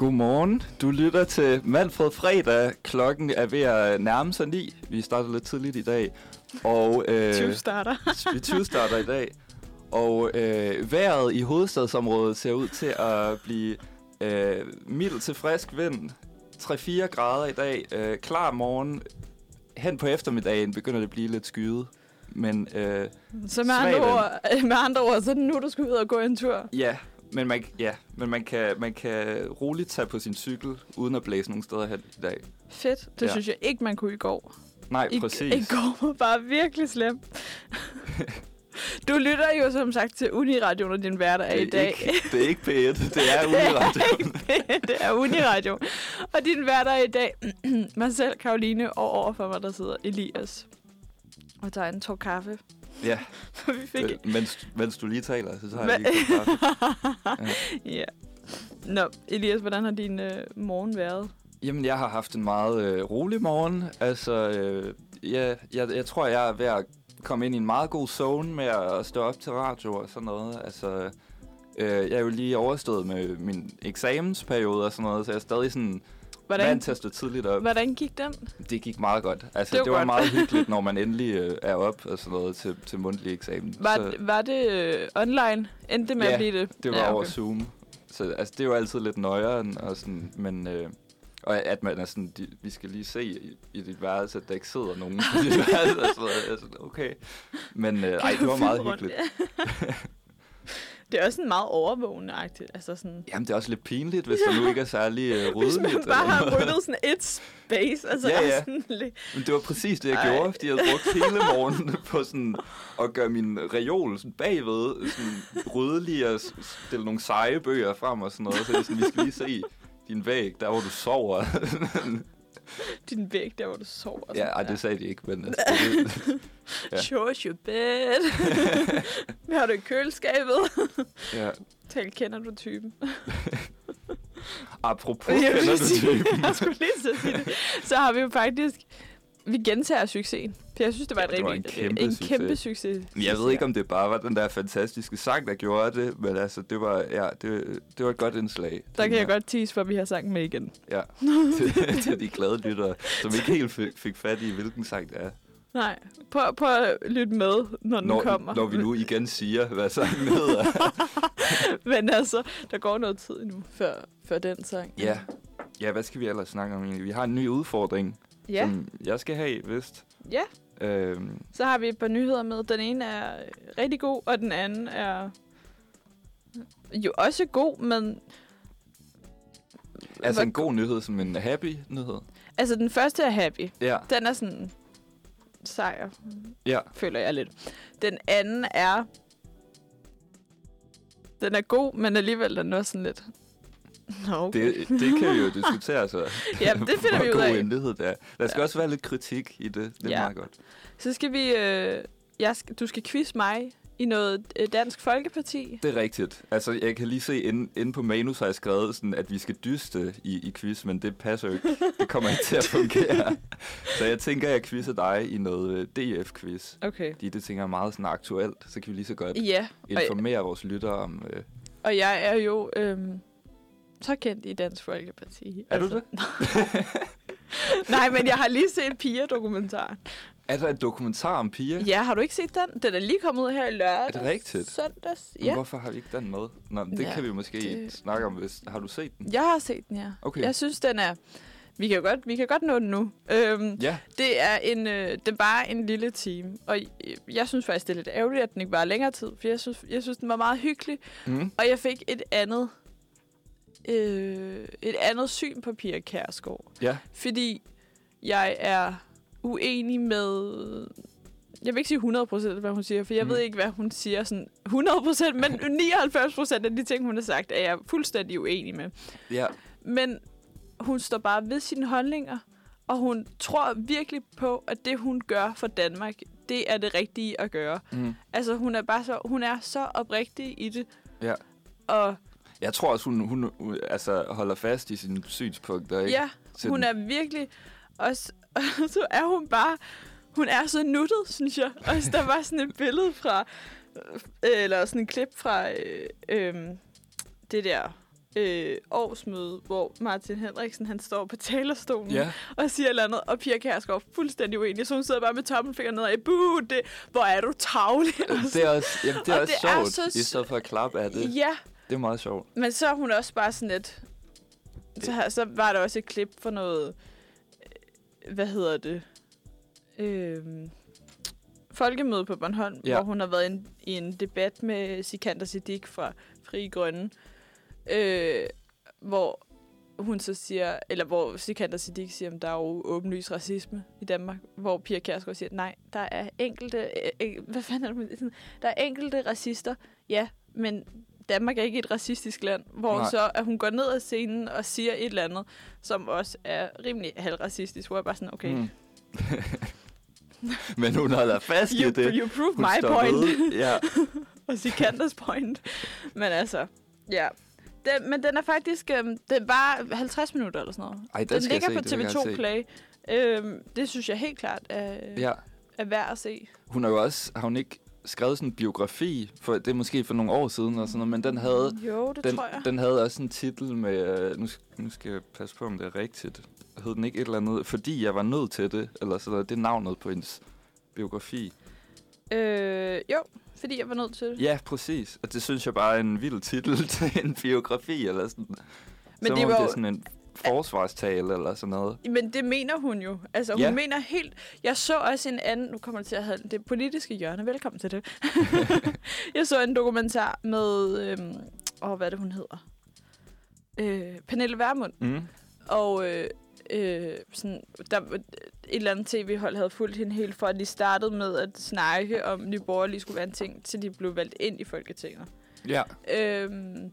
Godmorgen. Du lytter til Manfred Fredag. Klokken er ved at nærme sig ni. Vi starter lidt tidligt i dag. Og, øh, 20 starter. vi 20 starter i dag. Og øh, vejret i hovedstadsområdet ser ud til at blive øh, mild til frisk vind. 3-4 grader i dag. Øh, klar morgen. Hen på eftermiddagen begynder det at blive lidt skyet. Men, øh, så med andre, ord, med andre ord, så er det nu, du skal ud og gå en tur? Ja, men man, ja, men man kan, man kan roligt tage på sin cykel, uden at blæse nogen steder hen i dag. Fedt. Det ja. synes jeg ikke, man kunne i går. Nej, I, præcis. I går var bare virkelig slemt. Du lytter jo som sagt til Uniradio, når din hverdag er, i dag. Ikke, det er ikke P1, det er Uniradio. det, det er Uniradio. Og din hverdag er i dag, mig selv, Karoline, og overfor mig, der sidder Elias. Og tager en tår kaffe. Ja, vi fik... det, mens, mens du lige taler, så tager jeg lige ja. ja. Nå, Elias, hvordan har din øh, morgen været? Jamen, jeg har haft en meget øh, rolig morgen. Altså, øh, ja, jeg, jeg tror, jeg er ved at komme ind i en meget god zone med at stå op til radio og sådan noget. Altså, øh, jeg er jo lige overstået med min eksamensperiode og sådan noget, så jeg er stadig sådan Hvordan, at stå tidligt op. Hvordan gik den? Det gik meget godt. Altså, det var, det var godt. meget hyggeligt, når man endelig øh, er op og sådan noget til, til mundtlig eksamen. Var, så, var det øh, online? Endte det med ja, at blive det? det var ja, okay. over Zoom. Så altså, det er jo altid lidt nøjere, og sådan, men... Øh, og at man er sådan, de, vi skal lige se i, i dit værelse, at der ikke sidder nogen i dit værelse. Altså, altså, okay. Men øh, ej, det var meget hyggeligt. Det er også sådan meget overvågende-agtigt. Altså sådan... Jamen, det er også lidt pinligt, hvis der nu ikke er særlig uh, ryddeligt. Hvis man bare har ryddet sådan et space. Altså ja, ja. Sådan lidt... Men det var præcis det, jeg Ej. gjorde, fordi jeg havde brugt hele morgenen på sådan at gøre min reol sådan bagved sådan ryddelig og stille nogle seje bøger frem og sådan noget. Så det sådan, vi skal lige se din væg, der hvor du sover. din væg, der hvor du sover. Ja, ej, det sagde de ikke, men... Altså, det, ja. Show your bed. Hvad har du i køleskabet? ja. Tal, kender du typen? Apropos kender du typen? jeg skulle lige så sige det. Så har vi jo faktisk vi gentager succesen. For jeg synes, det var, ja, det var en, kæmpe, en succes. kæmpe succes. Jeg ved ikke, om det bare var den der fantastiske sang, der gjorde det, men altså, det var, ja, det, det var et godt indslag. Der kan jeg godt tease, for vi har sangen med igen. Ja, til, til de glade lyttere, som ikke helt fik, fik fat i, hvilken sang det er. Nej, prøv, prøv at lytte med, når, når den kommer. Når vi nu igen siger, hvad sangen hedder. men altså, der går noget tid nu, før, før den sang. Ja. ja, hvad skal vi ellers snakke om egentlig? Vi har en ny udfordring ja. som jeg skal have, vist. Ja. Øhm. Så har vi et par nyheder med. Den ene er rigtig god, og den anden er jo også god, men... Altså en god nyhed som en happy nyhed? Altså den første er happy. Ja. Den er sådan sejr, ja. føler jeg lidt. Den anden er... Den er god, men alligevel den er også sådan lidt... Okay. Det, det kan vi jo diskutere så. ja, det finder vi ud af. Hvor der. Der skal ja. også være lidt kritik i det. Det er ja. meget godt. Så skal vi... Øh, jeg skal, du skal quiz mig i noget øh, Dansk Folkeparti. Det er rigtigt. Altså, jeg kan lige se, inde, inde på manus har jeg skrevet, sådan, at vi skal dyste i, i quiz, men det passer jo ikke. Det kommer ikke til at fungere. så jeg tænker, at jeg quizzer dig i noget øh, DF-quiz. Okay. Fordi det tænker jeg er meget sådan aktuelt, så kan vi lige så godt ja. informere og, vores lyttere om... Øh, og jeg er jo... Øh, så kendt i Dansk Folkeparti. Er altså. du det? Nej, men jeg har lige set Pia-dokumentaren. Er der en dokumentar om Pia? Ja, har du ikke set den? Den er lige kommet ud her i lørdag. Er det rigtigt? Søndags, ja. Men hvorfor har vi ikke den med? Nå, det ja, kan vi måske det... snakke om. Hvis... Har du set den? Jeg har set den, ja. Okay. Jeg synes, den er... Vi kan godt, vi kan godt nå den nu. Øhm, ja. Det er en, øh, det er bare en lille time, og jeg synes faktisk, det er lidt ærgerligt, at den ikke var længere tid, for jeg synes, jeg synes den var meget hyggelig, mm. og jeg fik et andet øh, et andet syn på Pia Kærsgaard. Ja. Fordi jeg er uenig med... Jeg vil ikke sige 100% hvad hun siger, for jeg mm. ved ikke, hvad hun siger sådan 100%, men 99% af de ting, hun har sagt, er jeg fuldstændig uenig med. Ja. Men hun står bare ved sine holdninger, og hun tror virkelig på, at det, hun gør for Danmark, det er det rigtige at gøre. Mm. Altså, hun er bare så, hun er så oprigtig i det. Ja. Og jeg tror også, hun, hun, hun altså, holder fast i sine synspunkter. Ikke? Ja, hun er virkelig... Også, og så er hun bare... Hun er så nuttet, synes jeg. Og der var sådan et billede fra... Øh, eller sådan en klip fra... Øh, øh, det der øh, årsmøde, hvor Martin Henriksen han står på talerstolen Ja, og siger et eller andet, og Pia Kærsgaard er fuldstændig uenig, så hun sidder bare med tommelfinger nedad i, buh, det, hvor er du tavlig. det er også, jamen, det er Og også det er sjovt, så i stedet for at klappe af det. Ja, Det er meget sjovt. men så er hun også bare sådan lidt... Så, så var der også et klip for noget... øh, Hvad hedder det? Øhm, folkemøde på Bornholm, Ja. hvor hun har været in, i en debat med Sikander Siddiq fra Fri Grønne. Øh, hvor hun så siger, eller hvor Sikander Siddiq siger, at der er jo åbenlys racisme i Danmark, hvor Pia Kjærsgaard siger, nej, der er enkelte, øh, øh, hvad fanden er det, sådan, der er enkelte racister, ja, men Danmark er ikke et racistisk land, hvor Nej. Så at hun går ned ad scenen og siger et eller andet, som også er rimelig halvracistisk, hvor jeg bare sådan, okay, mm. Men hun holder fast i you, det. you prove Hun my point, ved. Ja. og Sikanders point. Men altså, ja. Den, men den er faktisk, øhm, det er bare 50 minutter eller sådan noget. Ej, Den jeg ligger se, på det vil jeg gerne TV2 se. Play. Øhm, det synes jeg helt klart er, Ja. er værd at se. Hun har jo også, har hun ikke skrevet sådan en biografi, for det er måske for nogle år siden og sådan noget, men den havde, Jo, det den, tror jeg. den havde også en titel med, øh, nu, nu skal jeg passe på, om det er rigtigt. Hed den ikke et eller andet, fordi jeg var nødt til det, eller sådan noget. Det er navnet på hendes biografi. Øh, jo, fordi jeg var nødt til det. Ja, præcis. Og det synes jeg bare er en vild titel til en biografi, eller sådan. Men Som det var det er sådan en forsvarstale, eller sådan noget. Men det mener hun jo. Altså, hun Ja. mener helt... Jeg så også en anden... Nu kommer det til at have det politiske hjørne. Velkommen til det. jeg så en dokumentar med... Øhm, åh, hvad er det, hun hedder? Øh, Pernille Vermund. Mm. Og øh, øh, sådan, der, et eller andet tv-hold havde fulgt hende helt fra, at de startede med at snakke om, at Nye Borgerlige skulle være en ting, til de blev valgt ind i Folketinget. Ja. Øhm,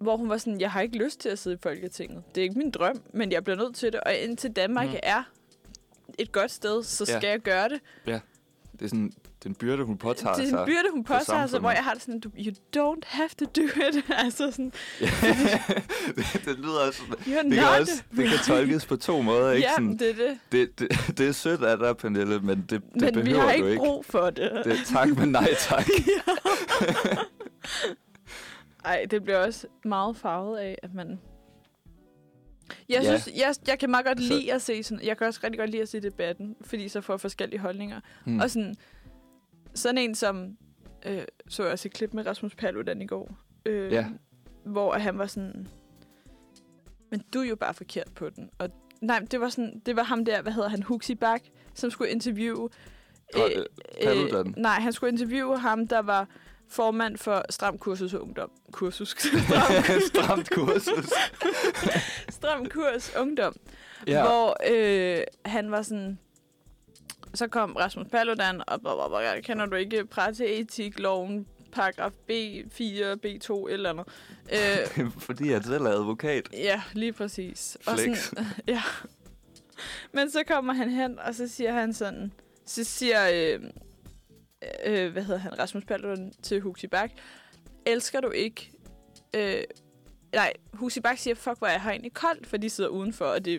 hvor hun var sådan, jeg har ikke lyst til at sidde i Folketinget. Det er ikke min drøm, men jeg bliver nødt til det. Og indtil Danmark Mm. er et godt sted, så Ja. skal jeg gøre det. Det er sådan den byrde, hun påtager det er sig. en byrde, hun påtager sig, hvor jeg har det sådan, you don't have to do it. altså sådan, det, det lyder også... Det kan, også, det kan tolkes på to måder, ikke? Ja, Sådan, det er det. det, det, det er sødt af dig, Pernille, men det, det Men vi behøver har du ikke, ikke. brug for det. Det, tak, men nej tak. Ej, det bliver også meget farvet af, at man... Jeg, Ja. synes, jeg, jeg kan meget godt Altså- lide at se sådan... Jeg kan også rigtig godt lide at se debatten, fordi så får jeg forskellige holdninger. Hmm. Mm. Og sådan, sådan en som... Øh, så jeg også et klip med Rasmus Paludan i går. Øh, Ja. Hvor han var sådan... Men du er jo bare forkert på den. Og nej, det var, sådan, det var ham der, hvad hedder han, Huxi Bak, som skulle interviewe... Pa- Paludan. nej, han skulle interviewe ham, der var formand for Stram Kursus Ungdom. Kursus. Stramt kursus. Stram Kurs Ungdom. Ja. Hvor øh, han var sådan... Så kom Rasmus Paludan, og blah, blah, blah, kender du ikke presseetikloven, paragraf B4, B2, et eller andet. Øh, Fordi jeg selv er advokat. ja, lige præcis. Og Flex. sådan, ja. Men så kommer han hen, og så siger han sådan... Så siger... Øh, øh, hvad hedder han? Rasmus Paludan til Huxi Bak. Elsker du ikke... Øh, nej, Huxi Bak siger, fuck, hvor er jeg har egentlig koldt, for de sidder udenfor, og det er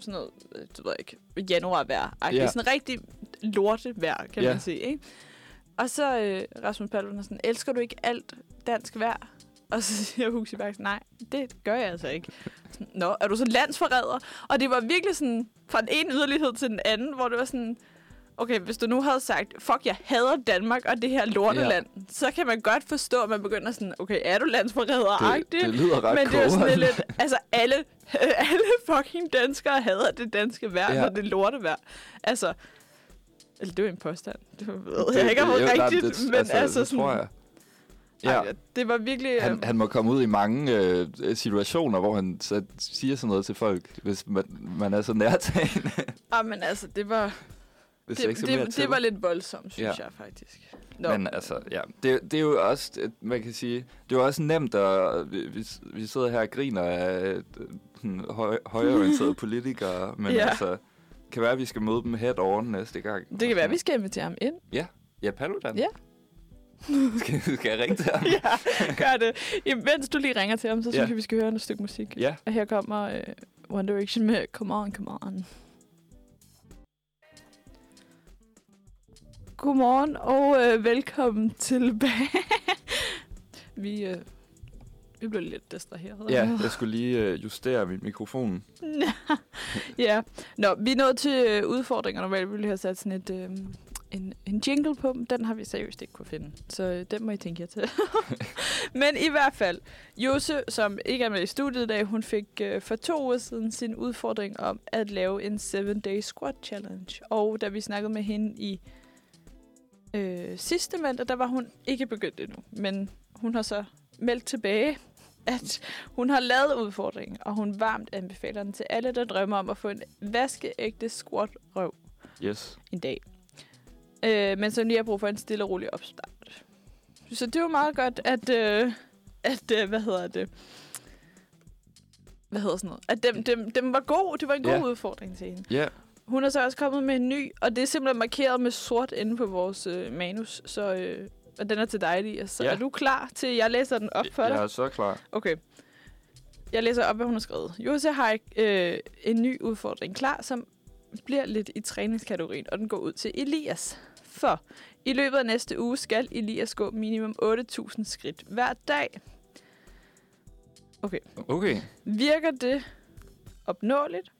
sådan noget, det ved jeg ikke, januarvejr. Ja. Yeah. Sådan rigtig lortevejr, kan Ja. man sige, ikke? Og så øh, Rasmus Paludan er sådan, elsker du ikke alt dansk vejr? Og så siger Huxi Bak, nej, det gør jeg altså ikke. Nå, er du så landsforræder? Og det var virkelig sådan, fra den ene yderlighed til den anden, hvor det var sådan, okay, hvis du nu havde sagt, fuck, jeg hader Danmark og det her lorteland, ja. så kan man godt forstå, at man begynder sådan, okay, er du landsforræder? Det, det lyder ret Men det er jo sådan lidt, altså alle, alle fucking danskere hader det danske vejr, Ja. når det er lortevejr. Altså, eller det er jo en påstand. Det ved Det- jeg ikke om det, rigtigt, det, men altså, altså det sådan, tror jeg. Ja. Ej, det var virkelig... Han, øhm, han må komme ud i mange øh, situationer, hvor han så siger sådan noget til folk, hvis man, man er så nærtagende. ah, men altså, det var, hvis det, jeg ikke skal mere det, til. det var lidt voldsomt, synes Ja. jeg faktisk. Nå. Men altså, ja, det, det er jo også, det- man kan sige, det er jo også nemt at, vi, vi, vi sidder her og griner af øh, sådan høj, højorienterede politikere, men Ja. altså, kan være, at vi skal møde dem head on næste gang. det kan være, at vi skal invitere ham ind. Ja, Paludan. Ja. skal, skal jeg ringe til ham? ja, gør det. Jamen, mens du lige ringer til ham, så synes Ja. jeg, vi skal høre et stykke musik. Ja. Og her kommer øh, One Direction med Come On, Come On. Godmorgen og øh, velkommen tilbage. vi, øh, Vi blev lidt distraheret. Ja, jeg skulle lige øh, justere min mikrofon. ja. Nå, vi er nået til øh, udfordringer. Normalt ville vi have sat sådan et, øh, en, en jingle på. Den har vi seriøst ikke kunne finde. Så øh, den må I tænke jer til. Men i hvert fald, Jose, som ikke er med i studiet i dag, hun fik øh, for to uger siden sin udfordring om at lave en 7-day squat challenge. Og da vi snakkede med hende i øh, sidste mandag, der var hun ikke begyndt endnu. Men hun har så meldt tilbage, at hun har lavet udfordringen, og hun varmt anbefaler den til alle, der drømmer om at få en vaskeægte squat røv Yes. en dag. Øh, men som lige har brug for en stille og rolig opstart. Så det var meget godt, at, øh, at øh, hvad hedder det, hvad hedder sådan noget, at dem, dem, dem var god. Det var en god Ja. udfordring til hende. Ja, Hun er så også kommet med en ny, og det er simpelthen markeret med sort inde på vores øh, manus, så øh, og den er til dig, Elias. Så Ja. er du klar til, jeg læser den op for dig? jeg er så klar. Okay. Jeg læser op, hvad hun har skrevet. Jose har øh, en ny udfordring klar, som bliver lidt i træningskategorien, og den går ud til Elias. For i løbet af næste uge skal Elias gå minimum 8.000 skridt hver dag. Okay. Virker det opnåeligt?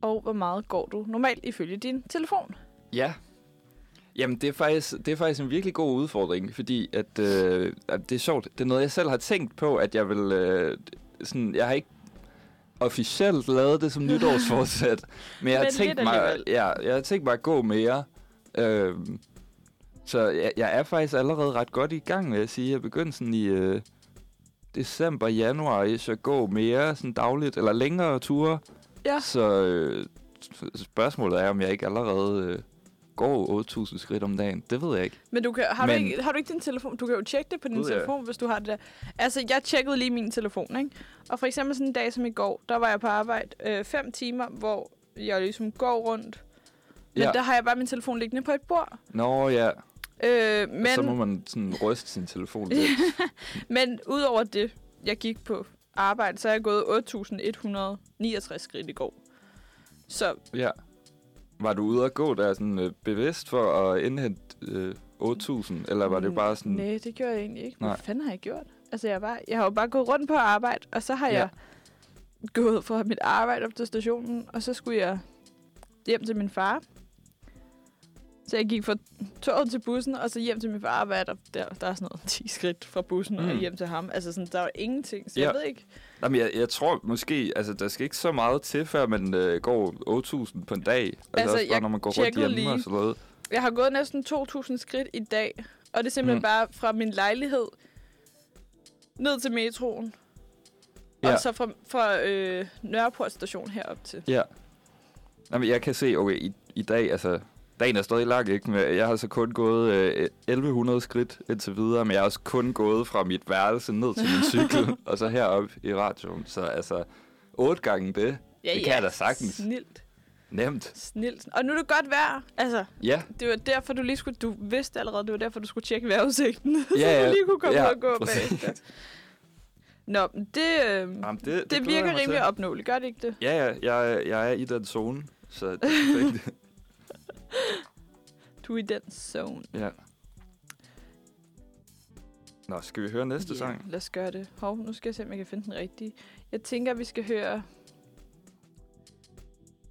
Og hvor meget går du normalt ifølge din telefon? Ja. Jamen, det er, faktisk, det er faktisk en virkelig god udfordring, fordi at, øh, at det er sjovt. Det er noget, jeg selv har tænkt på, at jeg vil... Øh, sådan, jeg har ikke officielt lavet det som nytårsforsæt, men jeg har Men tænkt mig, alligevel. ja, jeg har tænkt mig at gå mere. Øh, så jeg, jeg er faktisk allerede ret godt i gang, vil jeg sige. Jeg begyndte sådan i øh, december, januar, at gå mere sådan dagligt, eller længere ture. Ja. Så øh, spørgsmålet er, om jeg ikke allerede øh, går 8.000 skridt om dagen. Det ved jeg ikke. Men, du kan, har, Men- du ikke, har du ikke din telefon? Du kan jo tjekke det på din telefon, hvis du har det der. Altså, jeg tjekkede lige min telefon, ikke? Og for eksempel sådan en dag som i går, der var jeg på arbejde øh, fem timer, hvor jeg ligesom går rundt. Men Ja. der har jeg bare min telefon liggende på et bord. Nå ja, Øh, men... så må man sådan ryste sin telefon lidt. men udover det, jeg gik på arbejde, så er jeg gået 8.169 skridt i går. Så ja. Var du ude at gå der sådan øh, bevidst for at indhente øh, 8.000, eller var det bare sådan... Nej, det gjorde jeg egentlig ikke. Hvad Nej. fanden har jeg gjort? Altså, jeg, var, jeg har jo bare gået rundt på arbejde, og så har Ja. jeg gået fra mit arbejde op til stationen, og så skulle jeg hjem til min far. Så jeg gik fra toget til bussen, og så hjem til min far, hvad er der, der, der er sådan noget 10 skridt fra bussen mm. og hjem til ham. Altså, sådan, der var ingenting, så Ja. jeg ved ikke. Jamen, jeg, jeg tror måske, altså der skal ikke så meget til, før man øh, går 8.000 på en dag. Altså, Altså, også bare, jeg når man går rundt hjemme lige. og sådan noget. Jeg har gået næsten 2.000 skridt i dag, og det er simpelthen mm. Bare fra min lejlighed ned til metroen. Ja. Og så fra, fra øh, Nørreport station herop til. Ja. Jamen, jeg kan se, okay, i, i dag, altså, dagen er stadig lang, ikke? Men jeg har så kun gået øh, 1100 skridt indtil videre, men jeg har også kun gået fra mit værelse ned til min cykel, og så herop i radioen. Så altså, otte gange det, Ja, Det kan jeg da sagtens. Snilt. nemt. Snilt. Og nu er det godt vejr. Altså, Ja, det var derfor, du lige skulle... Du vidste allerede, det var derfor, du skulle tjekke vejrudsigten. Ja, så ja. du lige kunne komme Ja, og gå bagefter. Nå, det, øh, Jamen, det, det, det, virker rimelig opnåeligt. Gør det ikke det? Ja, ja, jeg, er- jeg er i den zone, så det er perfekt. Du er i den zone. ja. Nå, skal vi høre næste Ja, sang? lad os gøre det. Hov, nu skal jeg se, om jeg kan finde den rigtige. Jeg tænker, vi skal høre...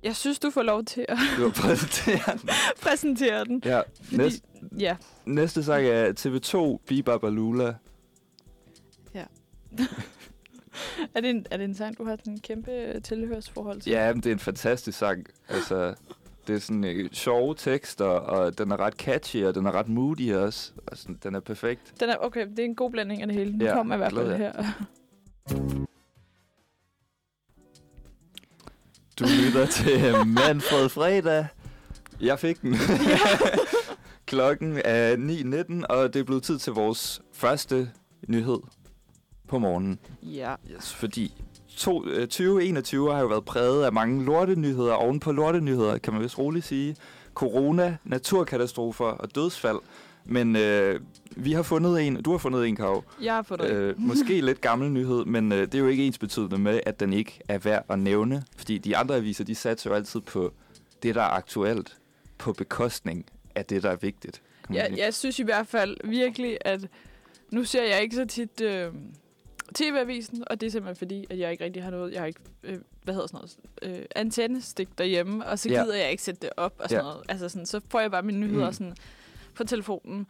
Jeg synes, du får lov til at Du har præsenteret den. præsentere den. Ja, Fordi, næste, ja, næste sang er TV2 Biba Balula. er det, en, er det en sang, du har sådan en kæmpe tilhørsforhold til? Ja, men det er en fantastisk sang. Altså, det er sådan øh, sjove tekster, og den er ret catchy, og den er ret moody også. Og sådan, den er perfekt. Den er, okay, det er en god blanding af det hele. Nu Ja, kommer i hvert fald her. Du lytter til Manfred Fredag. Jeg fik den. Klokken er 9.19, og det er blevet tid til vores første nyhed på morgenen. Ja. Yes, fordi to, øh, 2021 har jo været præget af mange lortenyheder oven på lortenyheder, kan man vist roligt sige. Corona, naturkatastrofer og dødsfald. Men øh, vi har fundet en, du har fundet en, Karo. Jeg har fået det. Øh, måske lidt gammel nyhed, men øh, det er jo ikke ens betydende med, at den ikke er værd at nævne. Fordi de andre aviser, de satser jo altid på det, der er aktuelt, på bekostning af det, der er vigtigt. Jeg, jeg synes i hvert fald virkelig, at nu ser jeg ikke så tit øh, TV-avisen, og det er simpelthen fordi, at jeg ikke rigtig har noget, jeg har ikke, øh, hvad hedder sådan noget, øh, antennestik derhjemme, og så Ja. gider jeg ikke sætte det op og sådan Ja. noget. Altså sådan, så får jeg bare mine nyheder Mm. sådan på telefonen.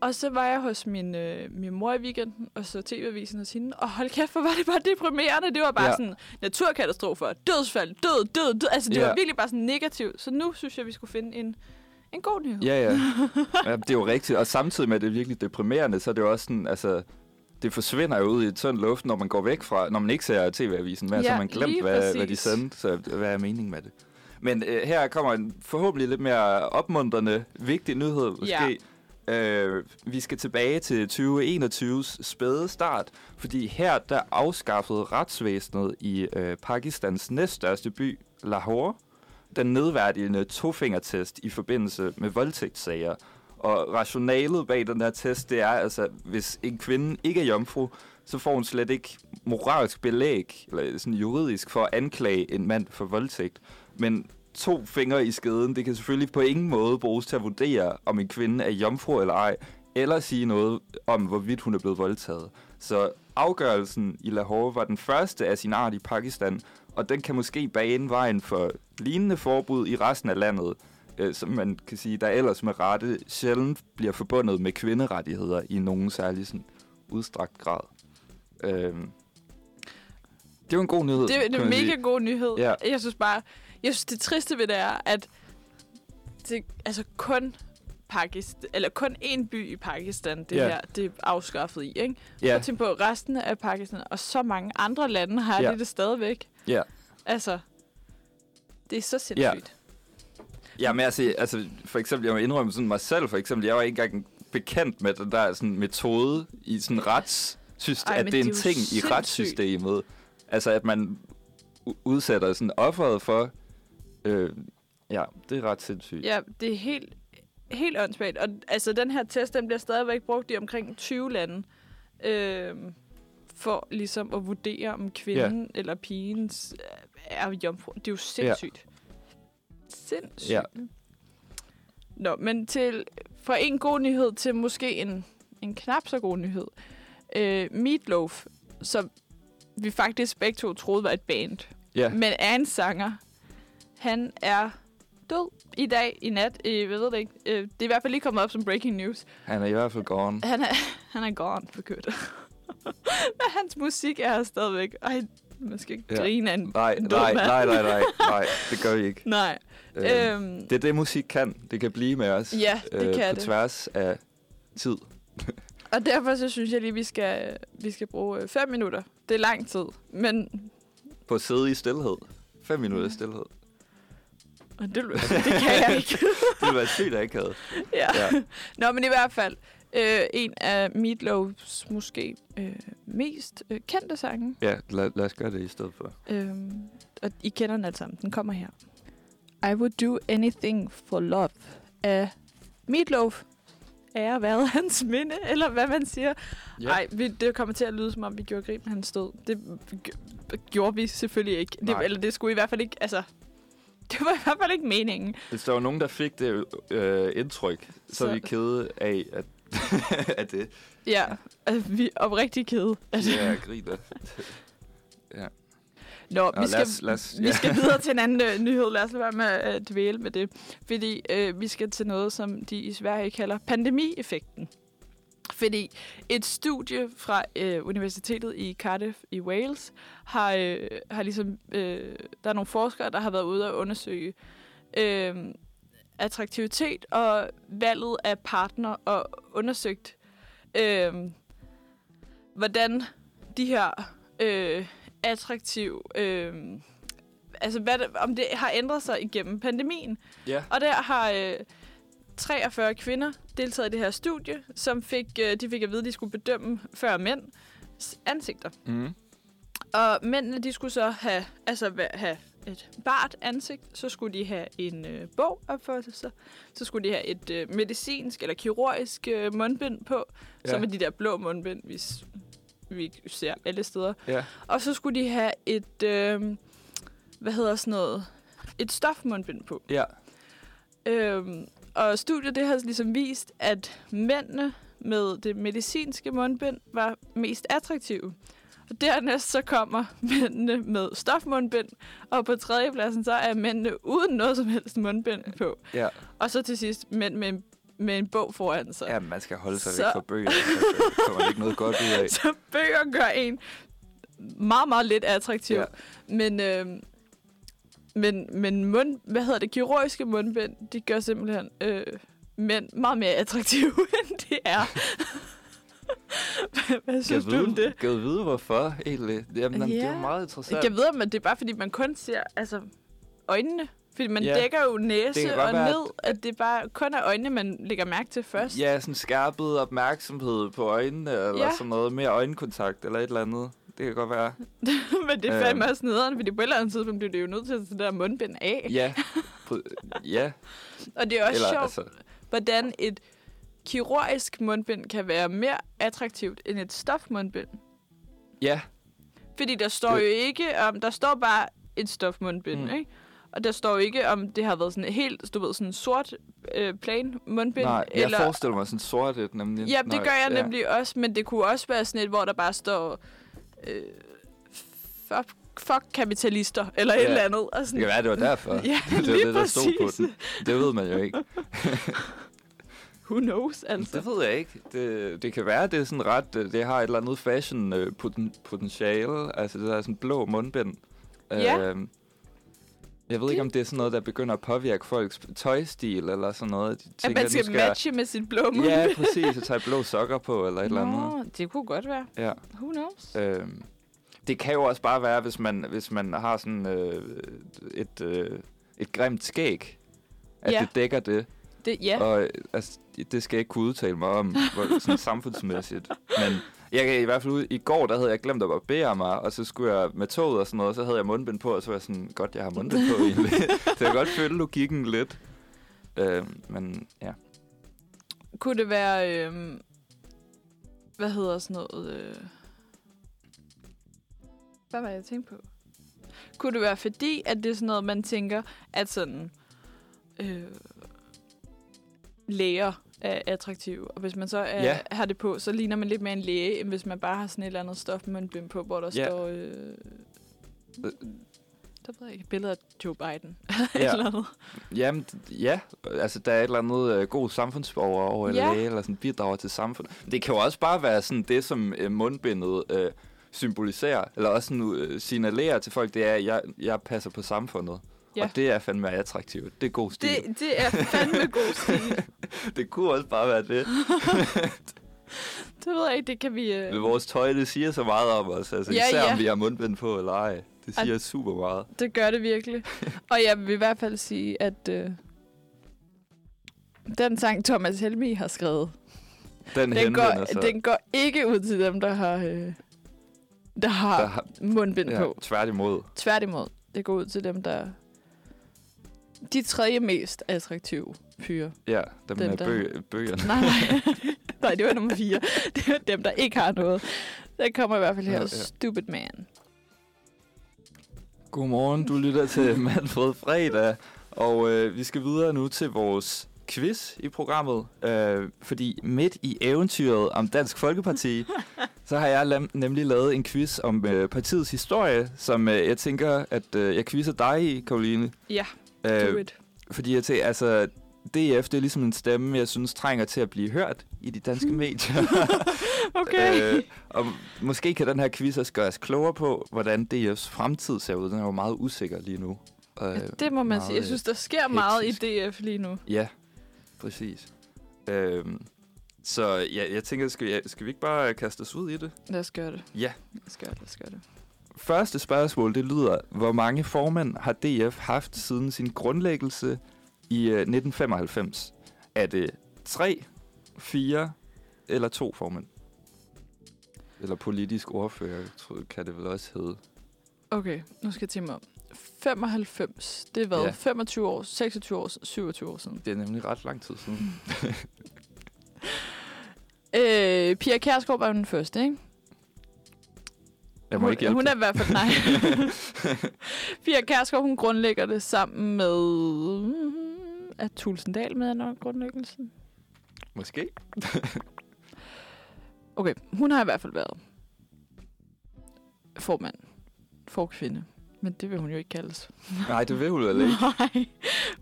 Og så var jeg hos min, øh, min mor i weekenden, og så TV-avisen hos hende, og hold kæft, hvor var det bare deprimerende. Det var bare ja. sådan naturkatastrofer, dødsfald, død, død, død. Altså det Ja. var virkelig bare sådan negativt. Så nu synes jeg, vi skulle finde en, en god nyhed. Ja, ja. ja. Det er jo rigtigt. Og samtidig med, at det er virkelig deprimerende, så er det jo også sådan, altså... Det forsvinder jo ud i tynd luft, når man går væk fra... Når man ikke ser TV-avisen så har Ja, man glemt, hvad, hvad de sendte. Så hvad er meningen med det? Men øh, her kommer en forhåbentlig lidt mere opmuntrende, vigtig nyhed måske. Øh, vi skal tilbage til 2021's spæde start, fordi her der afskaffede retsvæsenet i øh, Pakistans næststørste by, Lahore, den nedværdigende tofingertest i forbindelse med voldtægtssager. Og rationalet bag den her test, det er altså, hvis en kvinde ikke er jomfru, så får hun slet ikke moralsk belæg, eller sådan juridisk, for at anklage en mand for voldtægt. Men to fingre i skeden, det kan selvfølgelig på ingen måde bruges til at vurdere, om en kvinde er jomfru eller ej, eller sige noget om, hvorvidt hun er blevet voldtaget. Så afgørelsen i Lahore var den første af sin art i Pakistan, og den kan måske bane vejen for lignende forbud i resten af landet, øh, som man kan sige, der ellers med rette sjældent bliver forbundet med kvinderettigheder i nogen særlig sådan, udstrakt grad. Øh, det er jo en god nyhed. Det, det er en man sige. mega god nyhed. Ja. Jeg synes bare, jeg synes det triste ved det er, at det, altså kun Pakistan, eller kun én by i Pakistan, det Ja. her, det er afskaffet i, ikke? Ja, Og tænk på resten af Pakistan, og så mange andre lande har Ja. ja. det stadigvæk. ja. Altså, det er så sindssygt. Ja, men altså, altså, for eksempel, jeg må indrømme sådan mig selv, for eksempel, jeg var ikke engang bekendt med den der sådan, metode i sådan retssystem, Ej, at det er det en er jo ting i sindssygt. retssystemet. Altså, at man udsætter sådan offeret for... Øh, ja, det er ret sindssygt. Ja, det er helt, helt åndssvagt. Og altså, den her test, den bliver stadigvæk brugt i omkring 20 lande. Øh, for ligesom at vurdere, om kvinden ja. eller pigens øh, er jomfru. Det er jo sindssygt. Sindssygt. Ja. Nå, men til, fra en god nyhed til måske en, en knap så god nyhed. Øh, Meatloaf, som vi faktisk begge to troede var et band, Ja, men er en sanger. Han er død i dag, i nat. Øh, jeg ved det ikke. Øh, det er i hvert fald lige kommet op som breaking news. han er i hvert fald gone. Han er, han er gone for kødt. Men hans musik er her stadigvæk. Ej, man skal ikke Ja. grine af en Nej, død nej, nej, nej, nej, nej, det gør vi ikke. Nej. Øh, Øhm, det er det, musik kan. Det kan blive med os. ja, det øh, kan på det. tværs af tid. Og derfor så synes jeg lige, vi skal, vi skal bruge øh, fem minutter. Det er lang tid. Men På at sidde i stillhed. Fem minutter stillhed. og det, det kan jeg ikke. Det ville være sygt akavet. ja. Ja. Nå, men i hvert fald, øh, en af Meatloafs måske øh, mest øh, kendte sange. Ja, lad, lad os gøre det i stedet for. Øhm, og I kender den alle sammen. Den kommer her. I would do anything for love af Meatloaf. Ære været hans minde, eller hvad man siger. Nej, vi, det kommer til at lyde, som om vi gjorde grin med hans død. Det gjorde vi selvfølgelig ikke. Det, eller det skulle i hvert fald ikke, altså... Det var i hvert fald ikke meningen. Hvis der var nogen, der fik det øh, indtryk, så, så er Så- vi kede af, at, at det Ja, altså, vi er oprigtig kede. Altså, ja, griner. Nå, Nå, vi skal, lad os- lad os- vi ja. skal videre til en anden øh, nyhed. Lad os lade være med at øh, dvæle med det. Fordi øh, vi skal til noget, som de i Sverige kalder pandemieffekten. Fordi et studie fra øh, Universitetet i Cardiff i Wales har, øh, har ligesom... Øh, der er nogle forskere, der har været ude og undersøge øh, attraktivitet og valget af partner og undersøgt, øh, hvordan de her øh, attraktiv... Øh, altså, hvad om det har ændret sig igennem pandemien. Ja. Og der har øh, 43 kvinder deltaget i det her studie, som fik, øh, de fik at vide, at de skulle bedømme før mænd ansigter. Mm. Og mændene, de skulle så have, altså, have et bart ansigt, så skulle de have en øh, bog opført sig, så skulle de have et øh, medicinsk eller kirurgisk øh, mundbind på, ja. som er de der blå mundbind, vi, vi ser alle steder. Ja. Og så skulle de have et, øh, hvad hedder sådan noget, et stofmundbind på. Ja. Øhm, og studiet det har ligesom vist, at mændene med det medicinske mundbind var mest attraktive. Dernæst så kommer mændene med stofmundbind, og på tredjepladsen så er mændene uden noget som helst mundbind på. Ja. Og så til sidst mænd med en, med en bog foran sig. ja, man skal holde sig Så- væk fra bøger. Så kommer der ikke noget godt ud af. Så bøger gør en meget, meget lidt attraktiv. Ja. Men, øh, men, men mund, hvad hedder det, kirurgiske mundbind, de gør simpelthen øh, mænd meget mere attraktive, end de er. Hvad, hvad synes Kan du jeg om vide, det? jeg vide, hvorfor egentlig? Jamen, yeah. det er meget interessant. Jeg ved, om det er bare, fordi man kun ser altså, øjnene. Fordi man Ja. dækker jo næse og være, ned, at det bare kun er øjnene, man lægger mærke til først. Ja, sådan skærpet opmærksomhed på øjnene, eller Ja. sådan noget. Mere øjenkontakt, eller et eller andet. Det kan godt være. Men det er Øhm. fandme også nederen, fordi på et eller andet tidspunkt bliver det jo nødt til at tage det der mundbind af. Ja, ja. Og det er også eller, sjovt, altså, hvordan et kirurgisk mundbind kan være mere attraktivt end et stofmundbind. ja, Fordi der står Det- jo ikke om, der står bare et stofmundbind, Mm. ikke? Og der står jo ikke om, det har været sådan helt, du ved, sådan sort øh, plain mundbind. nej, jeg eller, forestiller mig sådan sort et, nemlig. Ja, det gør jeg nemlig også, men det kunne også være sådan et, hvor der bare står, øh, fuck, fuck kapitalister, eller ja. et Ja. eller andet. Og Det sådan, kan være, det var derfor. Ja, det var lige det, der stod på præcis. den. Det ved man jo ikke. Who knows, altså. Det ved jeg ikke. Det, det kan være, det er sådan ret... øh, Det har et eller andet fashion øh, poten, potentiale. Altså, det der er sådan blå mundbind. Ja. Øhm, jeg ved Det- ikke, om det er sådan noget, der begynder at påvirke folks tøjstil eller sådan noget. De At tænker, man nu skal matche med sit blå mundbind. Ja, præcis. At tage blå sokker på eller et eller andet. Nå, det kunne godt være. Ja. Who knows? Øhm, det kan jo også bare være, hvis man, hvis man har sådan øh, et, øh, et grimt skæg, at Ja. det dækker det. Det, ja. Og øh, altså, det skal jeg ikke kunne udtale mig om, hvor, sådan samfundsmæssigt. Men jeg kan i hvert fald ud, i går, der havde jeg glemt at barbere mig, og så skulle jeg med toget og sådan noget, så havde jeg mundbind på, og så var jeg sådan, godt, jeg har mundbind på egentlig. så jeg kan godt følge logikken lidt. Øh, men ja. Kunne det være... Øh, hvad hedder sådan noget... Øh, hvad var jeg tænkte på? Kunne det være fordi, at det er sådan noget, man tænker, at sådan... Øh, læger er attraktive. Og hvis man så er, Ja. har det på, så ligner man lidt mere en læge, end hvis man bare har sådan et eller andet stof med en på, hvor der Ja. står... Øh, der ved jeg ikke, billeder af Joe Biden. Ja. eller andet. Jamen, ja. Altså, der er et eller andet øh, god samfundsborger over, eller Ja. læge, eller sådan bidrager til samfundet. Det kan jo også bare være sådan det, som øh, mundbindet øh, symboliserer, eller også sådan, øh, signalerer til folk, det er, at jeg, jeg passer på samfundet. Ja. Og det er fandme attraktivt. Det er god stil. Det, det er fandme god stil. det kunne også bare være det. Det ved jeg ikke, det kan vi... Øh, Vores tøj, det siger så meget om os. Altså, Ja, især ja. om vi har mundbind på eller ej. Det siger super meget. det gør det virkelig. Og jeg vil i hvert fald sige, at øh, den sang, Thomas Helmi har skrevet, Den, den går, sig. den går ikke ud til dem, der har, øh, der har, der har, mundbind ja, på. tværtimod. Tværtimod, det går ud til dem, der de tredje mest attraktive fyre. Ja, dem Den med der- bø- bøgerne. Nej, nej. nej, det var nummer fire. Det er dem, der ikke har noget. Der kommer i hvert fald her, Ja. Stupid Man. Godmorgen, du lytter til Manfred Fredag, og øh, vi skal videre nu til vores quiz i programmet, øh, fordi midt i eventyret om Dansk Folkeparti, så har jeg lam- nemlig lavet en quiz om øh, partiets historie, som øh, jeg tænker, at øh, jeg quizzer dig i, Karoline. Ja, Øh, do it. fordi jeg tænker, altså, DF, det er ligesom en stemme, jeg synes trænger til at blive hørt i de danske medier. Okay. Øh, og måske kan den her quiz også gøre os klogere på, hvordan DF's fremtid ser ud. Den er jo meget usikker lige nu. Øh, Ja, det må man meget, sige. Jeg synes, der sker meget hektisk. i DF lige nu. Ja, præcis. Øhm, så ja, jeg tænker, skal, jeg, skal vi ikke bare kaste os ud i det? Lad os gøre det. Ja. Lad os gøre det, lad os gøre det. Første spørgsmål, det lyder, hvor mange formænd har DF haft siden sin grundlæggelse i øh, 1995? Er det tre, fire eller to formænd? Eller politisk ordfører, tror, jeg, kan det vel også hedde. Okay, nu skal jeg tænke mig om. 95, det er hvad? Ja. Ja. 25 år, 26 år, 27 år siden. Det er nemlig ret lang tid siden. Øh, Pia Kærsgaard var den første, ikke? Jeg må hun, ikke hjælpe Hun er i hvert fald, nej. Pia Kærsgaard, hun grundlægger det sammen med... Er Tulsendal med under grundlæggelsen? Måske. Okay, hun har i hvert fald været formand. Forkvinde. Men det vil hun jo ikke kaldes. Nej, det vil hun vel ikke. Nej,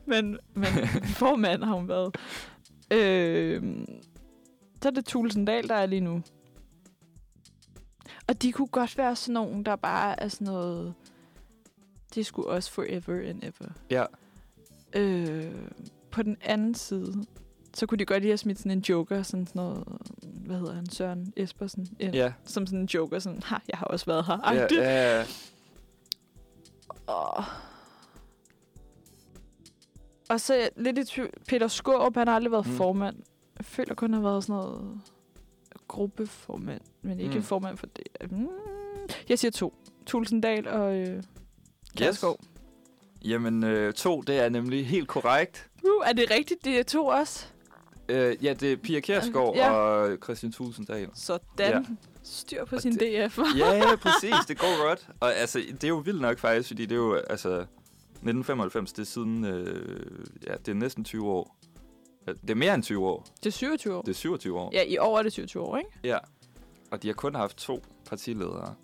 men, men formand har hun været. Øh, så er det Tulsendal, der er lige nu. Og de kunne godt være sådan nogen, der bare er sådan noget... Det skulle også forever and ever. Ja. Øh, på den anden side, så kunne de godt lige have smidt sådan en joker, sådan sådan noget, hvad hedder han, Søren Espersen, ind, Ja. som sådan en joker, sådan, ha, jeg har også været her. Ja, agtigt. ja, ja. Og, og så lidt i tvivl. Peter Skårup, han har aldrig været mm. formand. Jeg føler kun, han har været sådan noget gruppeformand, men ikke Mm. formand for det. Mm. Jeg siger to. Tulsendal og øh, Kjærsgaard. Jamen, øh, to, det er nemlig helt korrekt. Uh, er det rigtigt, det er to også? Øh, ja, det er Pia Kjærsgaard Ja. og Christian Tulsendal. Sådan. Ja. Styr på Og sin DF. Ja, ja, præcis. Det går godt. Og altså, det er jo vildt nok faktisk, fordi det er jo, altså, 1995, det er siden, øh, ja, det er næsten 20 år. Ja, Det er mere end 20 år. Det er 27 år. Det er 27 år. Ja, i år er det 27 år, ikke? ja. Og de har kun haft to partiledere.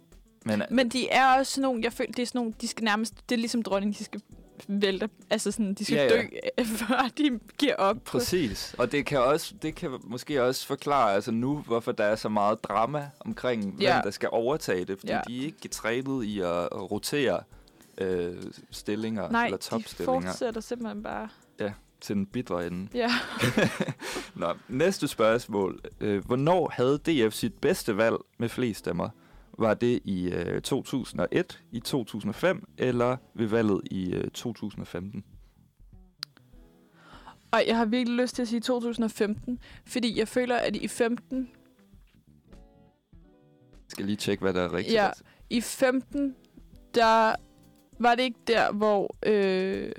Men Men de er også sådan nogle, jeg føler, det er sådan nogle, de skal nærmest, det er ligesom dronningen, de skal vælte, altså sådan, de skal Ja, ja, ja. dø, før de giver op. Præcis. Og det kan, også, det kan måske også forklare altså nu, hvorfor der er så meget drama omkring, hvem Ja. der skal overtage det. Fordi Ja. de er ikke trænet i at, rotere øh, stillinger Nej, eller de topstillinger fortsætter simpelthen bare. Til den bidre ende. Ja. Nå, næste spørgsmål. Øh, hvornår havde DF sit bedste valg med flest stemmer? Var det i øh, 2001, i 2005 eller ved valget i øh, 2015? Og jeg har virkelig lyst til at sige 2015, fordi jeg føler, at i 15, Jeg skal lige tjekke, hvad der er rigtigt. Ja. i 15, der var det ikke der, hvor øh,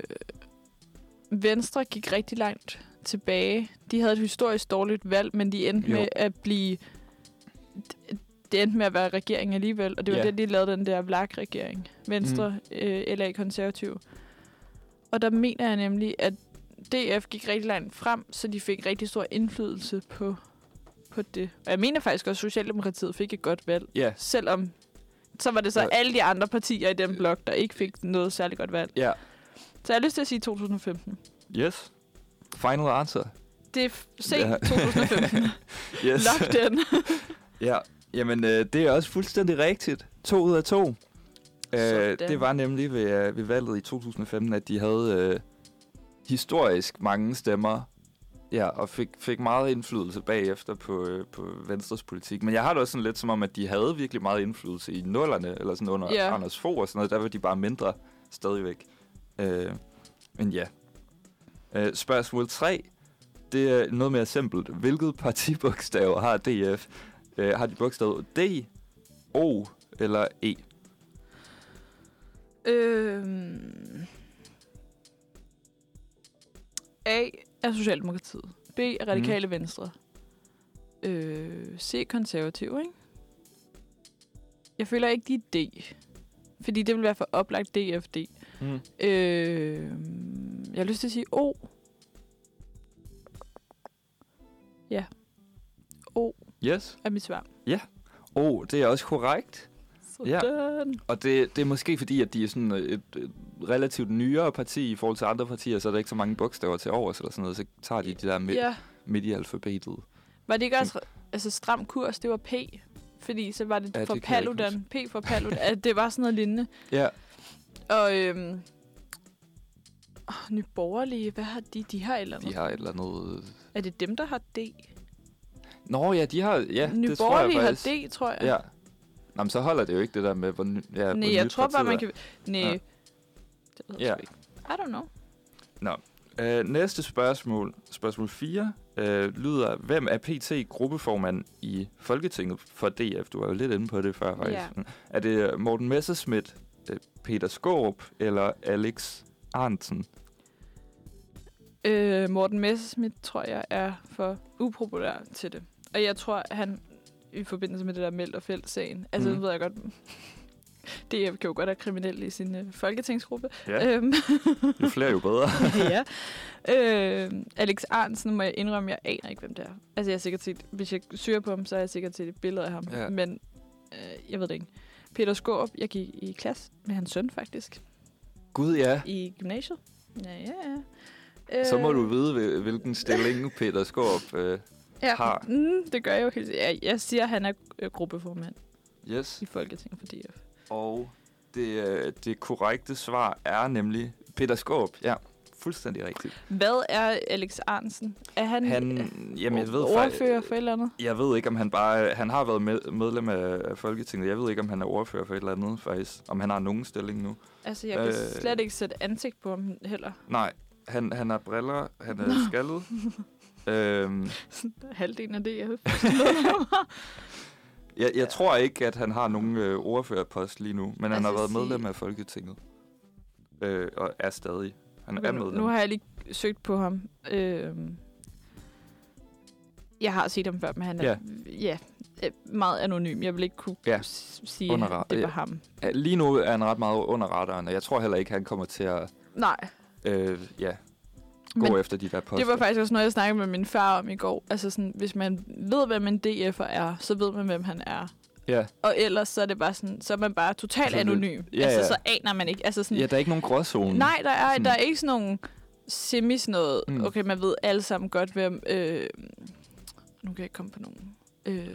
Venstre gik rigtig langt tilbage. De havde et historisk dårligt valg, men de endte Jo. med at blive... Det endte med at være regering alligevel, og det var Ja. det, de lavede den der VLAG-regering. Venstre, mm. øh, LA Konservativ. Og der mener jeg nemlig, at DF gik rigtig langt frem, så de fik rigtig stor indflydelse på, på det. Og jeg mener faktisk også, at Socialdemokratiet fik et godt valg. Ja, Selvom så var det så Ja. alle de andre partier i den blok, der ikke fik noget særligt godt valg. ja. Så jeg har lyst til at sige 2015. Yes. Final answer. Det er f- se Ja. 2015. Yes. Den. ja, jamen øh, det er også fuldstændig rigtigt. To ud af to. Øh, det var nemlig ved, øh, ved valget i 2015, at de havde øh, historisk mange stemmer. Ja, og fik, fik meget indflydelse bagefter på, øh, på Venstres politik. Men jeg har det også sådan lidt som om, at de havde virkelig meget indflydelse i nullerne, eller sådan under Ja. Anders Fogh og sådan noget. Der var de bare mindre stadigvæk. Øh, men ja. Øh, spørgsmål 3. Det er noget mere simpelt. Hvilket partibogstav har DF? Øh, har de bogstavet D, O eller E? øhm. A er Socialdemokratiet. B er Radikale mm. Venstre. Øh, C konservativ, ikke? Jeg føler ikke, de er D. Fordi det vil være for oplagt DFD. Mm. Øh, jeg har lyst til at sige O. Ja. O Yes. er mit svar. O, det er også korrekt. Ja. Sådan. Og det, det er måske fordi, at de er sådan et, et relativt nyere parti i forhold til andre partier, så er der ikke så mange bogstaver til overs eller sådan noget. Så tager de de der midt, Ja. midt i alfabetet. Var det ikke også altså, stram kurs? Det var P. Fordi så var det Ja, ja, for det Paludan. P for Paludan. at det var sådan noget lignende. Ja. Og øhm, oh, Nye Borgerlige, hvad har de? De har et eller andet. De har et eller andet... Er det dem, der har D? Nå ja, de har... Ja, Nye det tror jeg Borgerlige har faktisk. D, tror jeg. Ja. Nå, men så holder det jo ikke det der med, hvor, ny, ja, Nej, jeg tror bare, man kan... Nej, Ja. det ved Ja. ikke. I don't know. er. Øh, næste spørgsmål, spørgsmål 4, øh, lyder, hvem er PT gruppeformand i Folketinget for DF? Du var jo lidt inde på det før, faktisk. Ja. Er det Morten Messerschmidt, øh, Peter Skårup eller Alex Arnsen? Øh, Morten Messerschmidt, tror jeg, er for upopulær til det. Og jeg tror, han i forbindelse med det der Meldt og Felt-sagen, altså mm. ved jeg godt, DF kan jo godt have kriminelle i sin øh, folketingsgruppe. Ja. Øhm, Jo flere, jo bedre. ja. Øh, Alex Arnsen må jeg indrømme, jeg aner ikke, hvem det er. Altså, jeg har sikkert set, hvis jeg søger på ham, så har jeg sikkert set et billede af ham. Ja. Men øh, jeg ved det ikke. Peter Skåb, jeg gik i klasse med hans søn, faktisk. Gud, ja. I gymnasiet. Ja, ja, ja. Så må Øh, du vide, hvil- hvilken stilling Peter Skorp øh, ja. har. Mm, det gør jeg jo helt jeg, jeg siger, at han er øh, gruppeformand Yes. i Folketinget for DF. Og det, øh, det korrekte svar er nemlig Peter Skorp. Ja, fuldstændig rigtigt. Hvad er Alex Arnsen? Er han, Han, øh, jamen, jeg ved ordfører for et eller andet? Jeg ved ikke, om han bare... Han har været med, medlem af Folketinget. Jeg ved ikke, om han er ordfører for et eller andet, faktisk. Om han har nogen stilling nu. Altså, jeg kan Øh. slet ikke sætte ansigt på ham heller. Nej, han, han har briller. Han er skaldet. øhm, Halvdelen af det, jeg jeg, jeg tror ikke, at han har nogen øh, ordførerpost lige nu. Men han har Altså, været medlem af Folketinget. Øh, og er stadig. Han er medlem. nu har jeg lige søgt på ham. Øhm, jeg har set ham før, men han er Ja. ja. ja, meget anonym. Jeg vil ikke kunne Ja. sige, Under det var ham. Ja, Lige nu er han ret meget under radaren, og jeg tror heller ikke, han kommer til at Nej, øh, ja, gå men efter de der poster. det var faktisk også noget, jeg snakkede med min far om i går. Altså sådan, hvis man ved, hvem en DF'er er, så ved man, hvem han er. Ja. Og ellers så er det bare sådan, så er man bare totalt Så det- anonym. ja, altså, ja. så aner man ikke. Altså sådan, ja, der er ikke nogen gråzone. Nej, der er, Sådan- der er ikke sådan nogen semi sådan noget. Mm. Okay, man ved alle sammen godt, hvem... Øh, nu kan jeg ikke komme på nogen. Øh,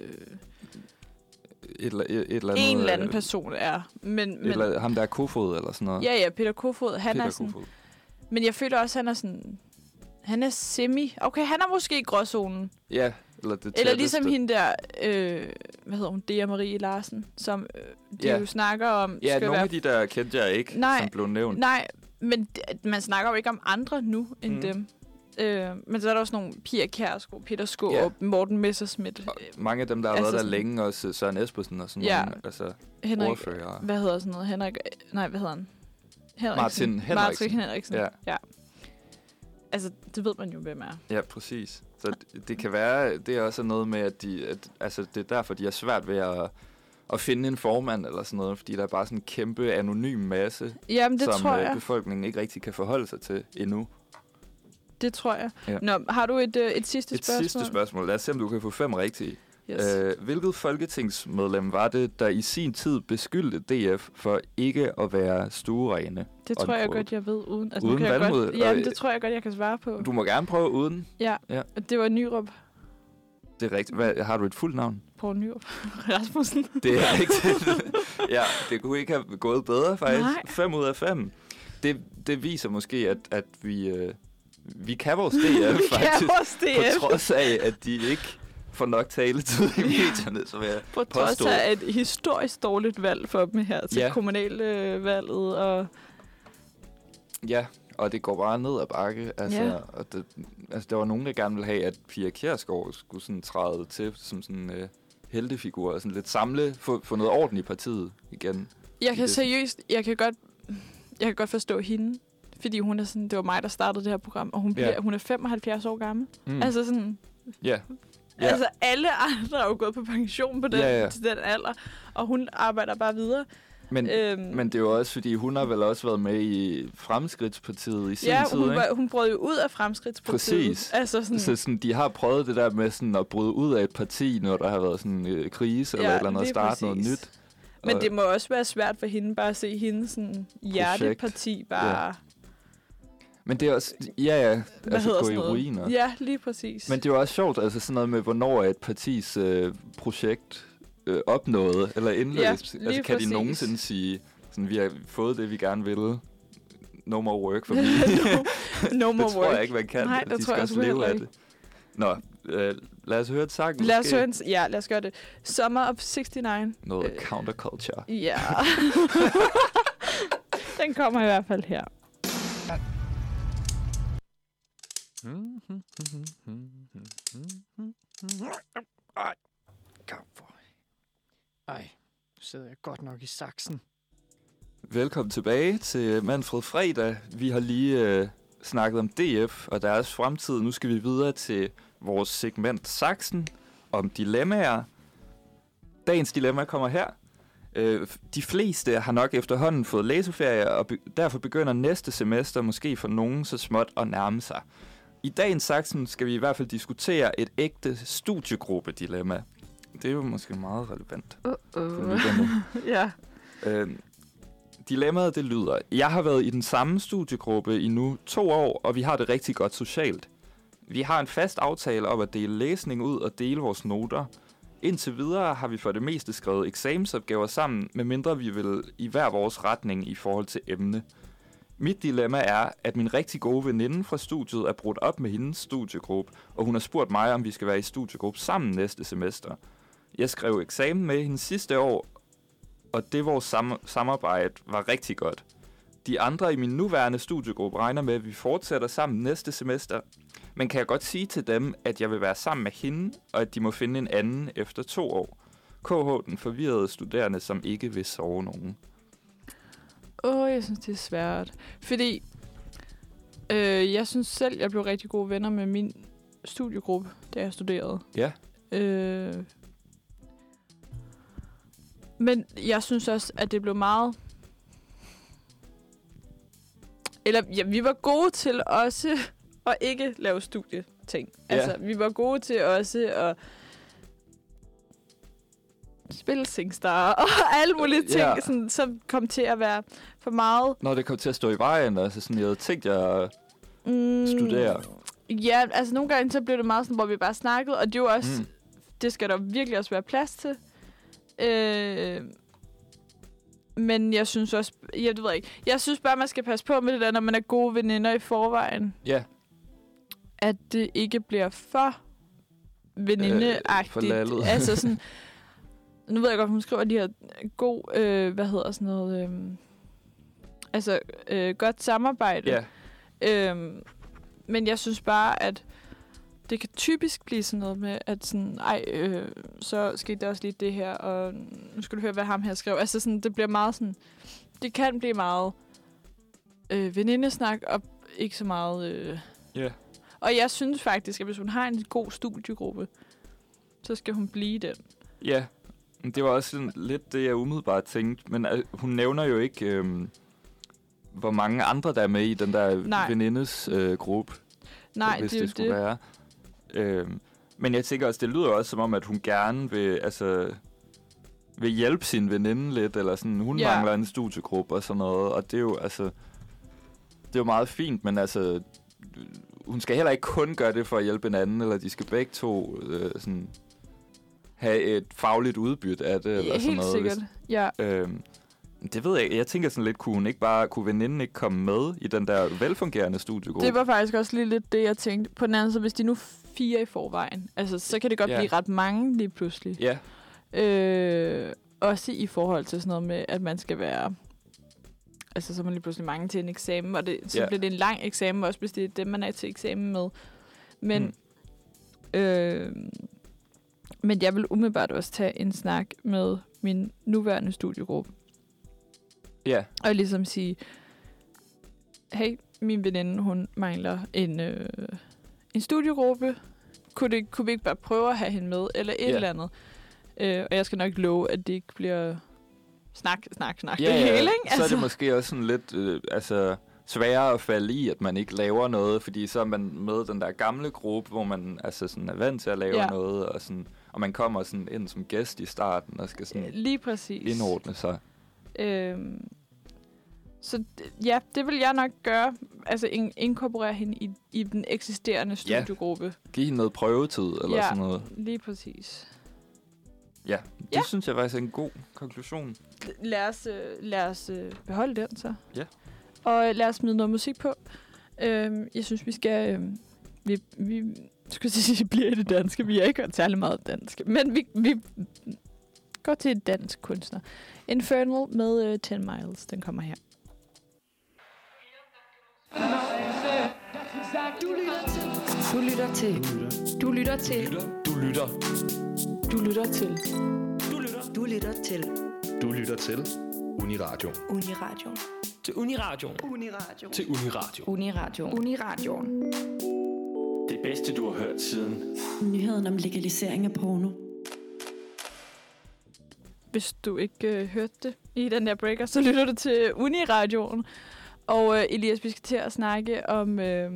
Et, eller- et, et eller andet, en eller anden øh, person er. Men, men eller, ham der er Kofod eller sådan noget. ja, ja, Peter Kofod, han Peter er sådan... Kofod. Men jeg føler også, han er sådan... Han er semi... Okay, han er måske i gråzonen. Ja, eller det Eller ligesom hende der... Øh, hvad hedder hun? Dea Marie Larsen, som øh, de Ja. jo snakker om... Ja, nogle være af de der kendte jeg ikke, Nej. som blev nævnt. Nej, men man snakker jo ikke om andre nu end Mm. dem. Øh, men så er der også nogle Pia Kjærsgaard, Peter Skåb, Ja. yeah. Morten Messerschmidt, Og mange af dem, der har Altså været der sådan- længe, også Søren Espersen og sådan Ja. nogle, altså Henrik, ordfører. hvad hedder sådan noget? Henrik, nej, hvad hedder han? Henriksen. Martin Henriksen. Martin Henriksen, Ja. ja. Altså, det ved man jo, hvem er. Ja, præcis. Så det, det kan være, det er også noget med, at de, at, altså det er derfor, de har svært ved at, at finde en formand eller sådan noget, fordi der er bare sådan en kæmpe anonym masse, Jamen, det som tror øh, jeg. befolkningen ikke rigtig kan forholde sig til endnu. Det tror jeg. Ja. Nå, har du et, øh, et sidste Et spørgsmål? sidste spørgsmål. Lad os se, om du kan få fem rigtige. Yes. Øh, hvilket folketingsmedlem var det, der i sin tid beskyldte DF for ikke at være stuerene? det tror jeg godt, jeg ved. Uden, altså, Uden kan jeg godt, og- det tror jeg godt, jeg kan svare på. Du må gerne prøve uden. Ja, Ja. det var Nyrup. Det er rigtigt. Hvad, har du et fuldt navn? Poul Nyrup. Rasmussen. Det er rigtigt. ja, det kunne ikke have gået bedre, faktisk. Nej. 5 ud af 5. Det, det viser måske, at, at vi, øh, vi kan vores DF, Vi faktisk. kan vores På DF. trods af, at de ikke får nok taletid i medierne, så vil jeg På trods af et historisk dårligt valg for dem her til Ja. ja. kommunalvalget. Og Ja, og det går bare ned ad bakke. Altså, Ja. og det, altså, der var nogen, der gerne ville have, at Pia Kjærsgaard skulle sådan træde til som sådan øh, heltefigur, og sådan lidt samle, få, få noget orden i partiet igen. jeg kan det- seriøst, jeg kan godt, jeg kan godt forstå hende. Fordi hun er sådan, det var mig, der startede det her program, og hun, bliver, Ja. hun er 75 år gammel. Mm. Mm. Altså sådan, ja. Ja. altså alle andre er jo gået på pension på den, Ja, ja. til den alder, og hun arbejder bare videre. Men, Øhm, men det er jo også, fordi hun har vel også været med i Fremskridtspartiet i sin ja, tid, hun, ikke? var, hun brød jo ud af Fremskridtspartiet. Præcis. Altså sådan, Så sådan, de har prøvet det der med sådan at bryde ud af et parti, når der har været sådan øh, krise eller Ja, et eller andet, og starte noget nyt. Men Og- det må også være svært for hende bare at se hende sådan hjerteparti bare... Ja. Men det er også, ja ja, Hvad altså gå i noget? ruiner. Ja, lige præcis. Men det er jo også sjovt, altså sådan noget med, hvornår er et partis øh, projekt øh, opnået eller indløst. Ja, altså kan præcis. de nogensinde sige, sådan, vi har fået det, vi gerne ville. No more work for me. no, no more det tror work. jeg ikke, man kan. Nej, de skal tror også leve af det. Nå, øh, lad os høre et sang. Lad os høre en, ja, lad os gøre det. Summer of 69. Noget øh, counterculture. Ja. Den kommer i hvert fald her. Ej. Kom for. Ej, nu sidder jeg godt nok i saksen. Velkommen tilbage til Manfred Fredag. Vi har lige øh, snakket om DF og deres fremtid. Nu skal vi videre til vores segment Saxen om dilemmaer. Dagens dilemma kommer her. Øh, de fleste har nok efterhånden fået læseferie, og be- derfor begynder næste semester måske for nogen så småt at nærme sig. I dagens Saxen skal vi i hvert fald diskutere et ægte studiegruppe-dilemma. Det er jo måske meget relevant. Uh -uh. lytterne. ja. Øh, dilemmaet det lyder, jeg har været i den samme studiegruppe i nu to år, og vi har det rigtig godt socialt. Vi har en fast aftale om at dele læsning ud og dele vores noter. Indtil videre har vi for det meste skrevet eksamensopgaver sammen, medmindre vi vil i hver vores retning i forhold til emne. Mit dilemma er, at min rigtig gode veninde fra studiet er brudt op med hendes studiegruppe, og hun har spurgt mig, om vi skal være i studiegruppe sammen næste semester. Jeg skrev eksamen med hende sidste år, og det vores sam- samarbejde var rigtig godt. De andre i min nuværende studiegruppe regner med, at vi fortsætter sammen næste semester, men kan jeg godt sige til dem, at jeg vil være sammen med hende, og at de må finde en anden efter to år. KH, den forvirrede studerende, som ikke vil sove nogen. Åh, jeg synes, det er svært. Fordi øh, jeg synes selv, jeg blev rigtig gode venner med min studiegruppe, da jeg studerede. Ja. Øh, men jeg synes også, at det blev meget... Eller ja, vi var gode til også at ikke lave studieting. Ja. Altså, vi var gode til også at spille SingStar og alle mulige ting, Ja. sådan, som kom til at være for meget Når det kom til at stå i vejen, altså sådan, jeg havde tænkt, jeg... Mm, Studere. Ja, altså nogle gange så blev det meget sådan, hvor vi bare snakkede, og det er jo også, Mm. det skal der virkelig også være plads til. Øh, men jeg synes også, jeg ved ikke, jeg synes bare, man skal passe på med det der, når man er gode veninder i forvejen, Ja, at det ikke bliver for venindeagtigt. for lallet. altså sådan, nu ved jeg godt, hun skriver de her god, øh, hvad hedder sådan noget, øh, altså øh, godt samarbejde. ja, Øhm, men jeg synes bare, at det kan typisk blive sådan noget med, at sådan, ej, øh, så skete der også lige det her, og nu skal du høre, hvad ham her skrev. Altså sådan, det bliver meget sådan, det kan blive meget øh, venindesnak, og ikke så meget... Øh. ja. Og jeg synes faktisk, at hvis hun har en god studiegruppe, så skal hun blive den. Ja, det var også sådan lidt det, jeg umiddelbart tænkte. Men øh, hun nævner jo ikke, øhm, hvor mange andre, der er med i den der Nej. venindes øh, gruppe, Nej, hvis det det, skulle det. være. Øhm, men jeg tænker også, det lyder også som om, at hun gerne vil, altså, vil hjælpe sin veninde lidt, eller sådan, hun ja. mangler en studiegruppe og sådan noget, og det er jo, altså, det er jo meget fint, men altså, hun skal heller ikke kun gøre det for at hjælpe en anden, eller de skal begge to øh, sådan, have et fagligt udbytte af det, eller Ja, sådan helt noget. sikkert. Ja. Øhm, det ved jeg. Jeg tænker sådan lidt, kunne hun ikke bare, kunne veninden ikke komme med i den der velfungerende studiegruppe? Det var faktisk også lige lidt det, jeg tænkte. På den anden side, hvis de nu fire i forvejen, altså, så kan det godt Ja. blive ret mange lige pludselig. Ja, Øh, også i forhold til sådan noget med, at man skal være... Altså, så er man lige pludselig mange til en eksamen, og det, så Ja. bliver det en lang eksamen, også hvis det er dem, man er til eksamen med. Men, mm. øh, men jeg vil umiddelbart også tage en snak med min nuværende studiegruppe, ja, og ligesom sige, hey, min veninde, hun mangler en, øh, en studiegruppe. Kunne, det, kunne vi ikke bare prøve at have hende med, eller et Ja. eller andet? Øh, og jeg skal nok love, at det ikke bliver snak, snak, snak ja, det ja. hele, ikke? Så er det måske også sådan lidt øh, altså, sværere at falde i, at man ikke laver noget, fordi så er man med den der gamle gruppe, hvor man altså, sådan er vant til at lave Ja. noget, og, sådan, og man kommer sådan ind som gæst i starten og skal sådan Lige præcis. indordne sig. Øhm, så ja, det vil jeg nok gøre. Altså in- inkorporere hende i, i den eksisterende Ja. studiegruppe. Give hende noget prøvetid, eller Ja. sådan noget. Lige præcis. Ja, det Ja. synes jeg faktisk er en god konklusion. Lad os, øh, lad os øh, beholde den så. Ja. Og øh, lad os smide noget musik på. Øhm, jeg synes, vi skal... Øh, vi, vi skulle sige, vi bliver i det danske. Vi har ikke hørt særlig meget dansk. Men vi, vi går til et dansk kunstner. Infernal med øh, 10 Miles. Den kommer her. Du lytter til. Du lytter til. Du lytter. Du lytter til. Du lytter. Du lytter til. Du lytter til Uniradio. Uniradio. Til Uniradio. Uniradio. Til Uniradio. Uniradio. Uniradio. Det bedste, du har hørt siden. Nyheden om legalisering af porno. hvis du ikke øh, hørte det i den der breaker, så lytter du til Uniradioen. Og øh, Elias, vi skal til at snakke om... Øh,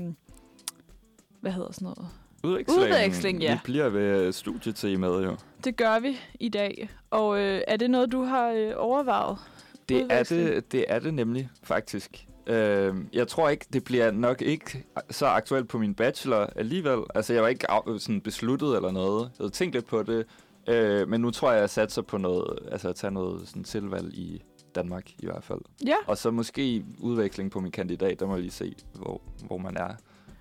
hvad hedder sådan noget? Udveksling. Udveksling, ja. Vi bliver ved studietemaet jo. Det gør vi i dag. Og øh, er det noget, du har øh, overvejet? Det er det, det er det nemlig, faktisk. Øh, jeg tror ikke, det bliver nok ikke så aktuelt på min bachelor alligevel. Altså, jeg var ikke sådan besluttet eller noget. Jeg havde tænkt lidt på det. Øh, men nu tror jeg, jeg satser på noget, altså at tage noget sådan tilvalg i Danmark i hvert fald. Ja, Og så måske udveksling på min kandidat, der må jeg lige se, hvor, hvor man er.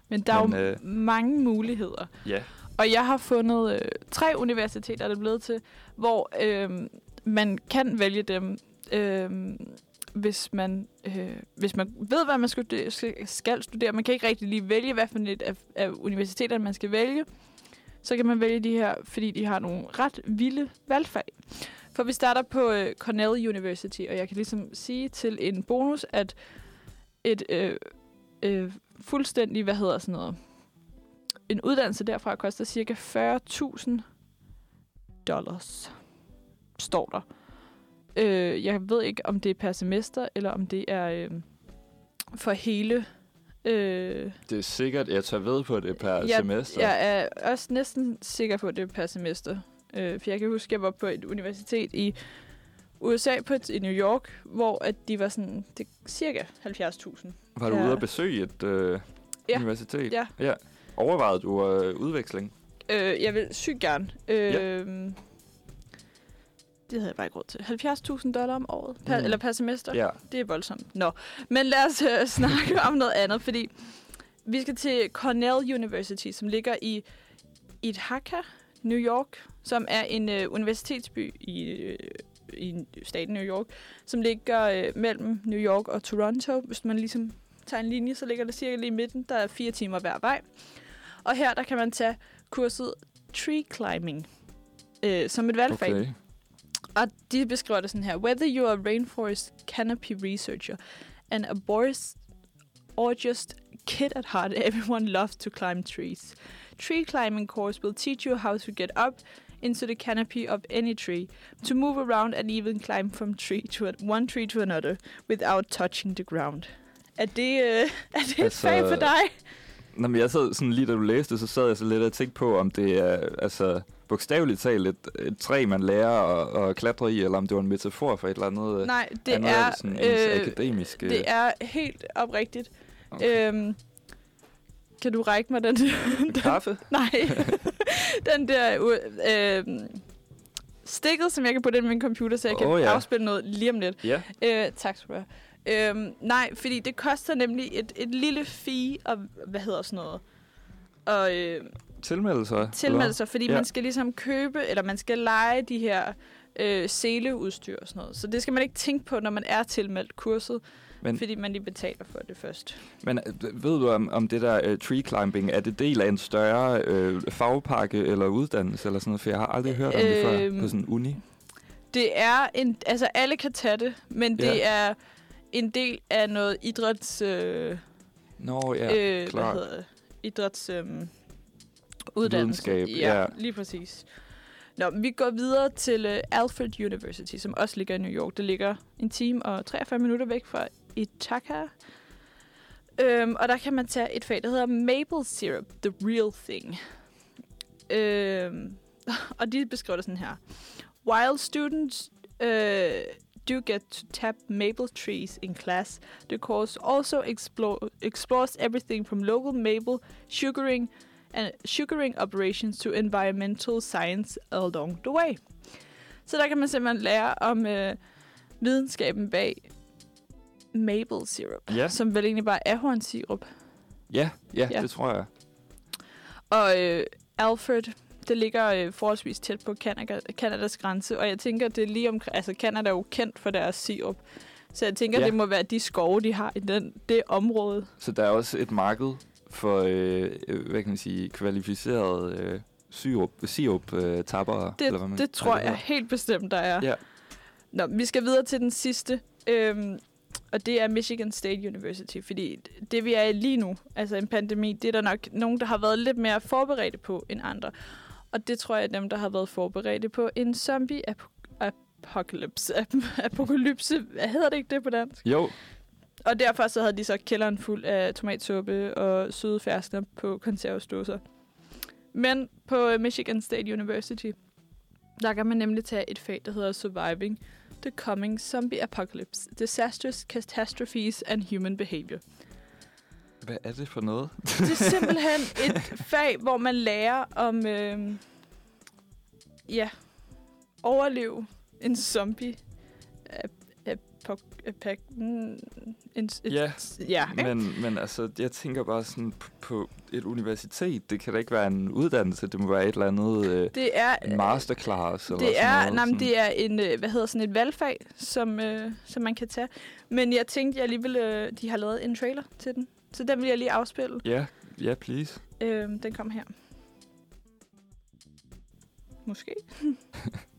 men der er Men, jo øh, mange muligheder. Ja. Og jeg har fundet øh, tre universiteter, der er blevet til, hvor øh, man kan vælge dem, øh, hvis man øh, hvis man ved, hvad man skal, skal studere. Man kan ikke rigtig lige vælge, hvad for et af, af universiteterne man skal vælge. Så kan man vælge de her, fordi de har nogle ret vilde valgfag. For vi starter på øh, Cornell University, og jeg kan ligesom sige til en bonus, at et øh, øh, fuldstændig, hvad hedder sådan noget, en uddannelse derfra koster cirka 40.000 dollars, står der. Øh, jeg ved ikke, om det er per semester, eller om det er øh, for hele... Øh, Det er sikkert, jeg tager ved på det per jeg, semester. Jeg er også næsten sikker på, at det er per semester. Øh, for jeg kan huske, at jeg var på et universitet i USA, på et, i New York, hvor at de var sådan, det er cirka 70.000. Var du Ja. ude at besøge et øh, Ja. universitet? Ja. ja. Overvejede du øh, udveksling? Øh, jeg vil sygt gerne. Øh, Det havde jeg bare ikke råd til. 70.000 dollar om året, per, Mm. eller per semester. Ja. Det er voldsomt. Nå, men lad os øh, snakke om noget andet, fordi vi skal til Cornell University, som ligger i Ithaca, New York, som er en øh, universitetsby i, øh, i staten New York, som ligger øh, mellem New York og Toronto. Hvis man ligesom tager en linje, så ligger det cirka lige i midten. Der er fire timer hver vej. Og her der kan man tage kurset Tree Climbing øh, som et valgfag. Okay. Og de beskriver det sådan her. Whether you are a rainforest canopy researcher, an arborist, or just kid at heart, everyone loves to climb trees. Tree climbing course will teach you how to get up into the canopy of any tree, to move around and even climb from tree to a, one tree to another without touching the ground. Er det, øh, er det et Altså, fag for dig? Nå, men jeg sad sådan lige da du læste, så sad jeg så lidt og tænkte på, om det er altså, bogstaveligt talt et, et træ, man lærer at, at klatre i, eller om det var en metafor for et eller andet øh, Nej, det andet er, sådan, ens øh, akademiske... det er helt oprigtigt. okay. Øhm, kan du række mig den? En kaffe? Nej. den der øh, stikket, som jeg kan putte ind i min computer, så jeg kan oh, ja. afspille noget lige om lidt. Ja. Øh, tak skal du have. Øhm, nej, fordi det koster nemlig et, et lille fee, og hvad hedder sådan noget, og øh, Tilmeldelser? tilmelde sig, fordi Ja. man skal ligesom købe, eller man skal lege de her øh, seleudstyr og sådan noget. Så det skal man ikke tænke på, når man er tilmeldt kurset, Men- fordi man lige betaler for det først. Men øh, ved du om, om det der uh, tree climbing, er det del af en større øh, fagpakke eller uddannelse eller sådan noget? For jeg har aldrig hørt om det før Øhm, på sådan en uni. Det er en, altså alle kan tage det, men Ja. det er en del af noget idræts, øh, Nå ja, øh, hvad klart. hedder det? Idræts, øh, uddannelse. Videnskab, ja, ja. lige præcis. Nå, vi går videre til øh, Alfred University, som også ligger i New York. Det ligger en time og 43 minutter væk fra Ithaca. Øhm, og der kan man tage et fag, der hedder Maple Syrup, The Real Thing. Øhm, og de beskriver det sådan her. While students uh, do get to tap maple trees in class, the course also explore, explores everything from local maple sugaring sugaring operations to environmental science along the way. Så der kan man simpelthen lære om øh, videnskaben bag maple syrup, Ja. som vel egentlig bare er ahornsirup. Ja, ja, Ja. det tror jeg. Og øh, Alfred, det ligger øh, forholdsvis tæt på Canada, Canadas grænse, og jeg tænker, det er lige omkring... Altså, Canada er jo kendt for deres sirup. Så jeg tænker, ja. det må være de skove, de har i den, det område. Så der er også et marked for, øh, øh, hvad kan man sige, kvalificerede øh, syrup, sirup øh, tappere, Det, eller hvad man det tror hvad jeg helt bestemt, der er. Ja. Nå, vi skal videre til den sidste, øhm, og det er Michigan State University, fordi det vi er i lige nu, altså en pandemi, det er der nok nogen, der har været lidt mere forberedte på end andre. Og det tror jeg er dem, der har været forberedte på en zombie-apokalypse apocalypse. Ap- apokalypse. Hvad hedder det ikke det på dansk? Jo, Og derfor så havde de så kælderen fuld af tomatsuppe og søde ferskner på konservesdåser. Men på øh, Michigan State University, der kan man nemlig tage et fag, der hedder Surviving the Coming Zombie Apocalypse, Disastrous Catastrophes and Human Behavior. hvad er det for noget? Det er simpelthen et fag, hvor man lærer om, øh, ja, overleve en zombie. Apak- mm, et, Ja, ja ikke? Men, men altså, jeg tænker bare sådan på, på et universitet. Det kan da ikke være en uddannelse. Det må være et eller andet... Øh, det er, en masterclass eller det er, noget. nej, men det er en, øh, hvad hedder sådan et valgfag, som, øh, som man kan tage. Men jeg tænkte, jeg alligevel, øh, de har lavet en trailer til den. Så den vil jeg lige afspille. Ja, ja, please. Øh, den kom her. Måske.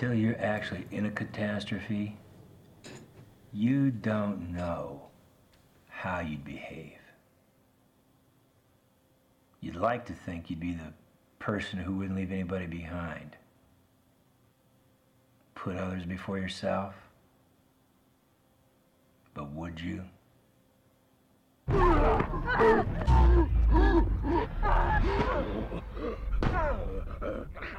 Until you're actually in a catastrophe, you don't know how you'd behave. You'd like to think you'd be the person who wouldn't leave anybody behind. Put others before yourself. But would you?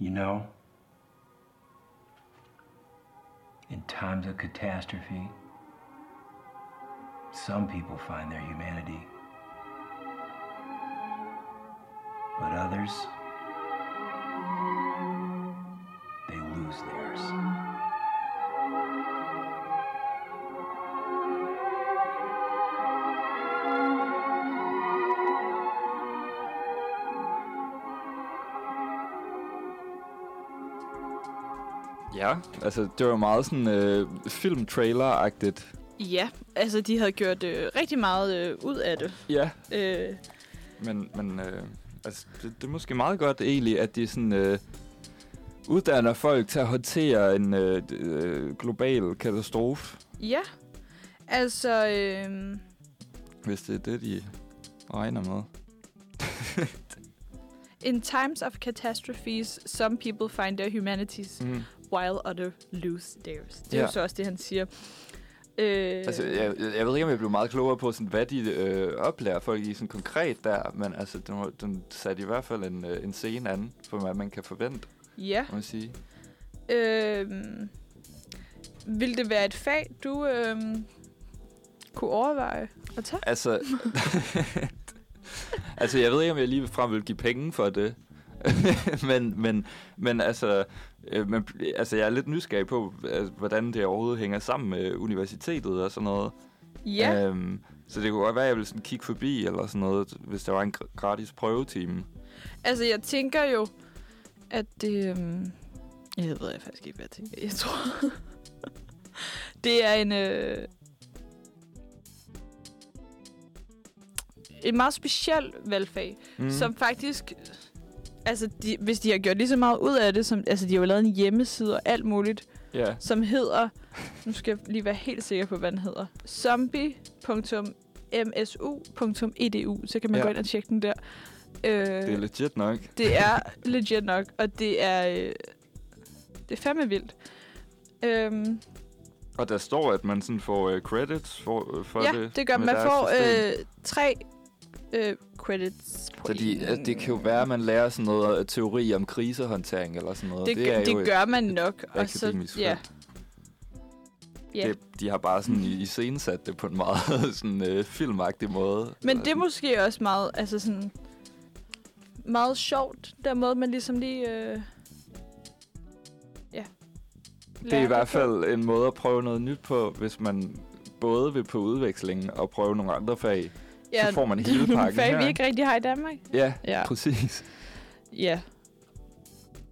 You know, in times of catastrophe, some people find their humanity, but others, they lose theirs. Ja, altså det var meget sådan øh, film-trailer-agtigt. Ja, altså de havde gjort øh, rigtig meget øh, ud af det. Ja, Øh, men, men øh, altså, det, det er måske meget godt egentlig, at de sådan øh, uddanner folk til at håndtere en øh, øh, global katastrofe, ja, altså... Øh, hvis det er det, de regner med. In times of catastrophes, some people find their humanities, Mm. While others lose theirs. Det er Ja. jo så også det, han siger. Øh, Altså, jeg, jeg ved ikke, om jeg blev meget klogere på, sådan, hvad de øh, oplærer folk i sådan konkret der, men altså, den, den satte i hvert fald en, øh, en scene an, for hvad man kan forvente, Ja. må man sige. Øh, vil det være et fag, du øh, kunne overveje at tage? Altså, altså, jeg ved ikke, om jeg lige frem vil give penge for det. men, men, men altså, øh, men, altså, jeg er lidt nysgerrig på, altså, hvordan det overhovedet hænger sammen med universitetet og sådan noget. Ja, Øhm, så det kunne godt være, at jeg ville sådan kigge forbi eller sådan noget, hvis der var en gr- gratis prøvetime. altså jeg tænker jo, at det... Øh, jeg ved jeg faktisk ikke, hvad jeg tænker. Jeg tror... det er en... Øh, en meget speciel valgfag. mm. som faktisk... Altså, de, hvis de har gjort lige så meget ud af det, som, altså, de har jo lavet en hjemmeside og alt muligt, Ja, som hedder... Nu skal jeg lige være helt sikker på, hvad den hedder. zombie.msu.edu. Så kan man Ja. gå ind og tjekke den der. Øh, det er legit nok. det er legit nok, og det er... Øh, det er fandme vildt. Øhm, Og der står, at man sådan får uh, credits for, uh, for ja, det. det gør man. Man får øh, tre øh, credits. Så de, at det kan jo være, at man lærer sådan noget øh, teori om krisehåndtering eller sådan noget. Det, det er det jo et gør man nok. Og så, ja, ja. Det, de har bare sådan i, iscenesat det på en meget sådan, øh, filmagtig måde. Men det er måske også meget, altså sådan, meget sjovt, der måde, man ligesom lige, øh, ja. Det er i hvert fald en måde at prøve noget nyt på, hvis man både vil på udveksling og prøve nogle andre fag. Ja, så får man hele pakken fag, her. vi ikke rigtig har i Danmark. Ja, Ja. præcis. Ja.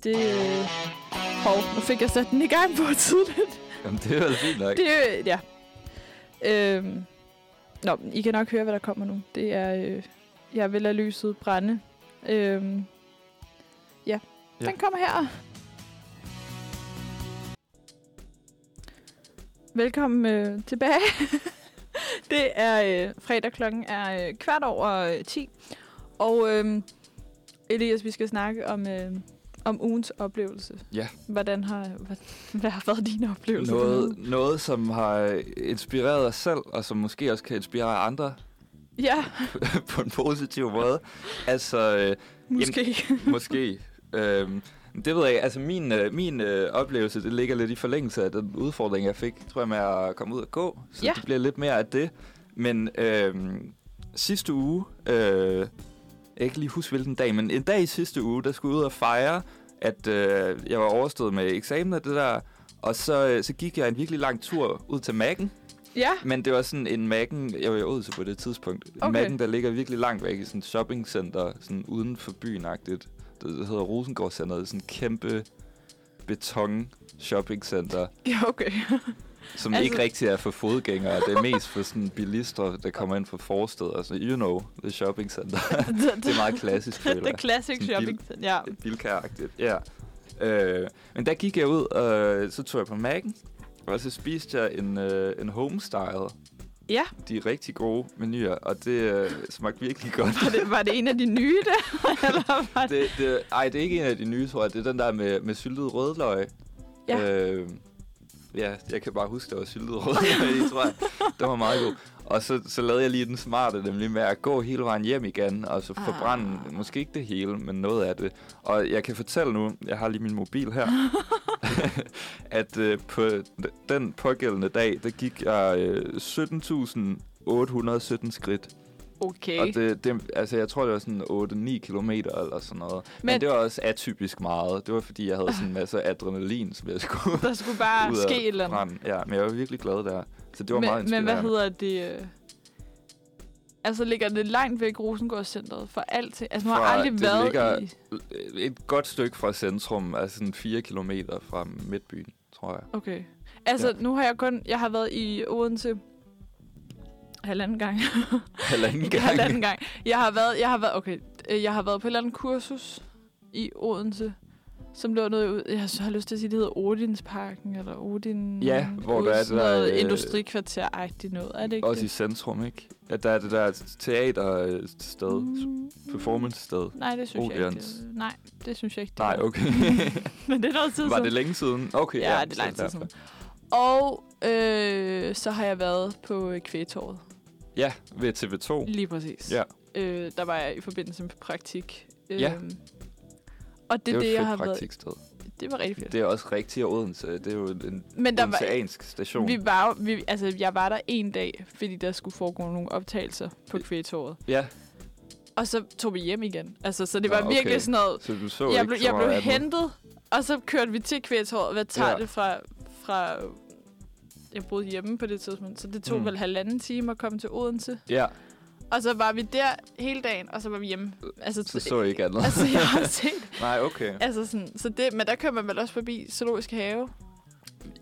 Det, hov, nu fik jeg sat den i gang på tidligt. Jamen, det er vel fint nok. Det, ja. Øhm, Nå, I kan nok høre, hvad der kommer nu. Det er, øh, jeg vil lade lyset brænde. Øhm, ja, Ja. den kommer her. Velkommen øh, tilbage. det er øh, fredag klokken er øh, kvart over øh, 10. Og øh, Elias, vi skal snakke om, øh, om ugens oplevelse. Ja. Hvordan har, hvad, hvad har været din oplevelse? for Noget, noget, som har inspireret os selv, og som måske også kan inspirere andre Ja, på en positiv måde. Altså, øh, måske. måske. øhm, det ved jeg ikke. Altså, min, øh, min øh, oplevelse, det ligger lidt i forlængelse af den udfordring, jeg fik, tror jeg, med at komme ud og gå. Så Ja. det bliver lidt mere af det. Men øhm, sidste uge, øh, jeg kan ikke lige huske hvilken dag, men en dag i sidste uge, der skulle jeg ud og fejre, at øh, jeg var overstået med eksamen og det der. Og så, øh, så gik jeg en virkelig lang tur ud til Mac'en. ja, Men det var sådan en Mac'en, jeg var i Odense på det tidspunkt. En Okay. Mac'en, der ligger virkelig langt væk i sådan et shoppingcenter, sådan uden for byen-agtigt. Det hedder Rosengårdscenteret, sådan en kæmpe beton shoppingcenter, ja okay. som Altså- ikke rigtig er for fodgængere. Det er mest for sådan bilister, der kommer ind fra forsteder. Altså, you know, the shopping center. det er meget klassisk, føler det er classic Sådan shopping. Ja. Bilkæragtigt, ja. Øh, men der gik jeg ud, og så tog jeg på Mac'en, og så spiste jeg en, øh, en homestyle. Ja, De er rigtig gode menuer, og det øh, smagte virkelig godt. var det, var det en af de nye der? Eller var det? det, det, ej, det er ikke en af de nye, tror jeg. Det er den der med, med syltet rødløg. Ja. Øh, ja, jeg kan bare huske, der var syltet rødløg i, tror jeg. Det var meget god. Og så, så lavede jeg lige den smarte, nemlig med at gå hele vejen hjem igen, og så forbrænde, Ah. måske ikke det hele, men noget af det. Og jeg kan fortælle nu, jeg har lige min mobil her, at øh, på den pågældende dag, der gik jeg øh, 17.817 skridt. Okay. Og det, det, altså, jeg tror, det var sådan 8-9 kilometer eller sådan noget. Men, Men- det var også atypisk meget. Det var, fordi jeg havde sådan en masse adrenalin, som jeg skulle der skulle bare ske et eller andet. Ja, men jeg var virkelig glad der. Så det var men, meget men inspirerende. hvad hedder det? øh? Altså ligger det langt væk Rosengårdscenteret for alt? Altså nu har aldrig det været ligger- i... Et godt stykke fra centrum, altså sådan 4 kilometer fra midtbyen, tror jeg. Okay. Altså Ja. nu har jeg kun... Jeg har været i Odense halvanden gang. Halvanden gang. halvanden gang. Jeg har været... Jeg har været... Okay. øh, Jeg har været på et eller andet kursus i Odense, som lå noget ud... Jeg har lyst til at sige, det hedder Odinsparken, eller Odin... Ja, hvor der er det der, noget øh, industrikvarter-agtigt noget. Er det ikke Også i det? centrum, ikke? At der er det der teatersted, mm. performance-sted. Nej, det synes Odeons. jeg ikke. Nej, det synes jeg ikke. det Nej, var. okay. Men det er noget tid Var siden. det længe siden? Okay, Ja, ja. det er så lang tid siden. Og øh, så har jeg været på øh, Kvægtorvet. Ja, ved TV2. Lige præcis. Ja. Øh, der var jeg i forbindelse med praktik. Ja. Og det, Det er det, jeg har været... Det var rigtig fedt. Det er også rigtigt Odense. Det er jo en Men der var, station. vi var vi, altså, jeg var der en dag, fordi der skulle foregå nogle optagelser på Kvægtorvet. Ja, Og så tog vi hjem igen. Altså, så det var okay. virkelig sådan noget... så du så Jeg så jeg blev hentet, og så kørte vi til Kvægtorvet. Hvad tager Ja. det fra, fra... Jeg boede hjemme på det tidspunkt, så det tog mm. vel halvanden time at komme til Odense. Ja, Og så var vi der hele dagen, og så var vi hjemme. Altså, så så ikke andet. altså jeg har set. Nej, okay. Altså sådan, så det, men der kører man vel også forbi Zoologisk Have.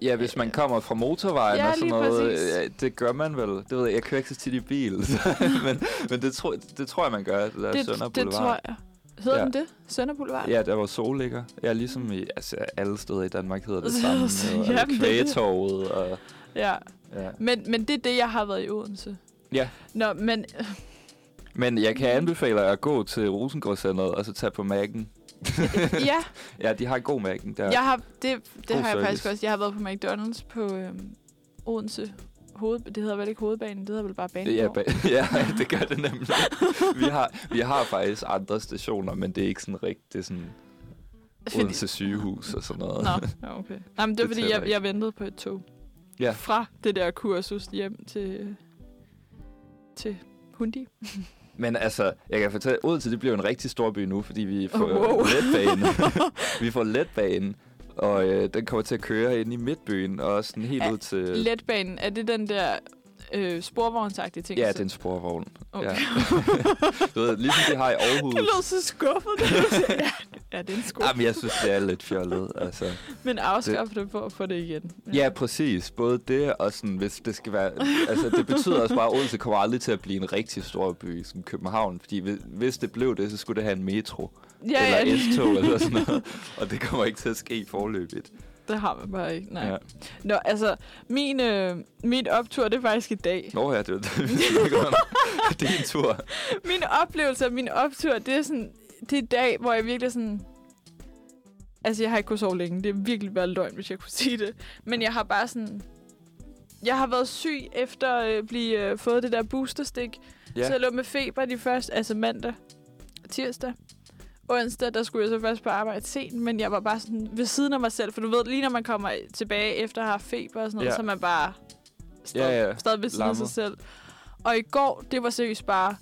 Ja, hvis man kommer fra motorvejen Ja, og sådan noget, præcis. det gør man vel. Det ved jeg, jeg kører ikke så tit i bil, så, men, men det, tror, det tror jeg, man gør, det der Det, Sønder det Boulevard. tror jeg. Hedder Ja. den det? Sønder Boulevard? Ja, der hvor Sol ligger. Ja, ligesom i altså, alle steder i Danmark hedder det samme. så- og det- Kvægetorvet og... ja. Ja. Men, men det er det, jeg har været i Odense. Ja. Nå, men Men jeg kan anbefale jer at gå til Rosengårdscenteret og så tage på Mac'en. ja, Ja, de har en god Mac'en der. jeg har, det, det God har jeg faktisk også. Jeg har været på McDonald's på øhm, Odense. Hoved, det hedder vel ikke hovedbanen, det hedder vel bare banen. Ja, ba- ja, det gør det nemlig. vi, har, vi har faktisk andre stationer, men det er ikke sådan rigtigt. Det er sådan Odense sygehus og sådan noget. Nå, okay. Nej, men det var Det fordi, jeg, jeg ventede på et tog. Ja. Fra det der kursus hjem til, til Hundi. Men altså, jeg kan fortælle, Odense det bliver en rigtig stor by nu, fordi vi får Oh, wow. wow. letbane. vi får letbane, og øh, den kommer til at køre ind i midtbyen, og sådan helt Ja, ud til... Letbanen, er det den der øh, sporvognsagtige ting? Ja, det er en sporvogn. Okay. Ja. du ved, ligesom de har i Aarhus. Det lød så skuffet. sagde, ja, Ja, det er en sko. Jamen, jeg synes, det er lidt fjollet. Altså. Men afskaffe det for at få det igen. Ja, præcis. Både det og sådan, hvis det skal være... Altså, det betyder også bare, at Odense kommer aldrig til at blive en rigtig stor by som København. Fordi hvis det blev det, så skulle det have en metro. ja, eller ja, S-tog eller sådan noget. Og det kommer ikke til at ske forløbigt. Det har man bare ikke. Nej. Ja. Nå, altså, min, øh, min optur, det er faktisk i dag. Nå ja, det var det, er en tur. Min oplevelse af min optur, det er sådan... Det er i dag, hvor jeg virkelig sådan... Altså, jeg har ikke kunnet sove længe. Det er virkelig været løgn, hvis jeg kunne sige det. Men jeg har bare sådan... Jeg har været syg efter at øh, blive øh, fået det der boosterstik. Ja. Så jeg lå med feber de første, altså mandag, tirsdag. Onsdag, der skulle jeg så først på arbejde sent, men jeg var bare sådan ved siden af mig selv, for du ved, lige når man kommer tilbage efter at have feber og sådan noget, Ja. så er man bare stadig, Ja, ja. stadig ved siden af sig selv. Og i går, det var seriøst bare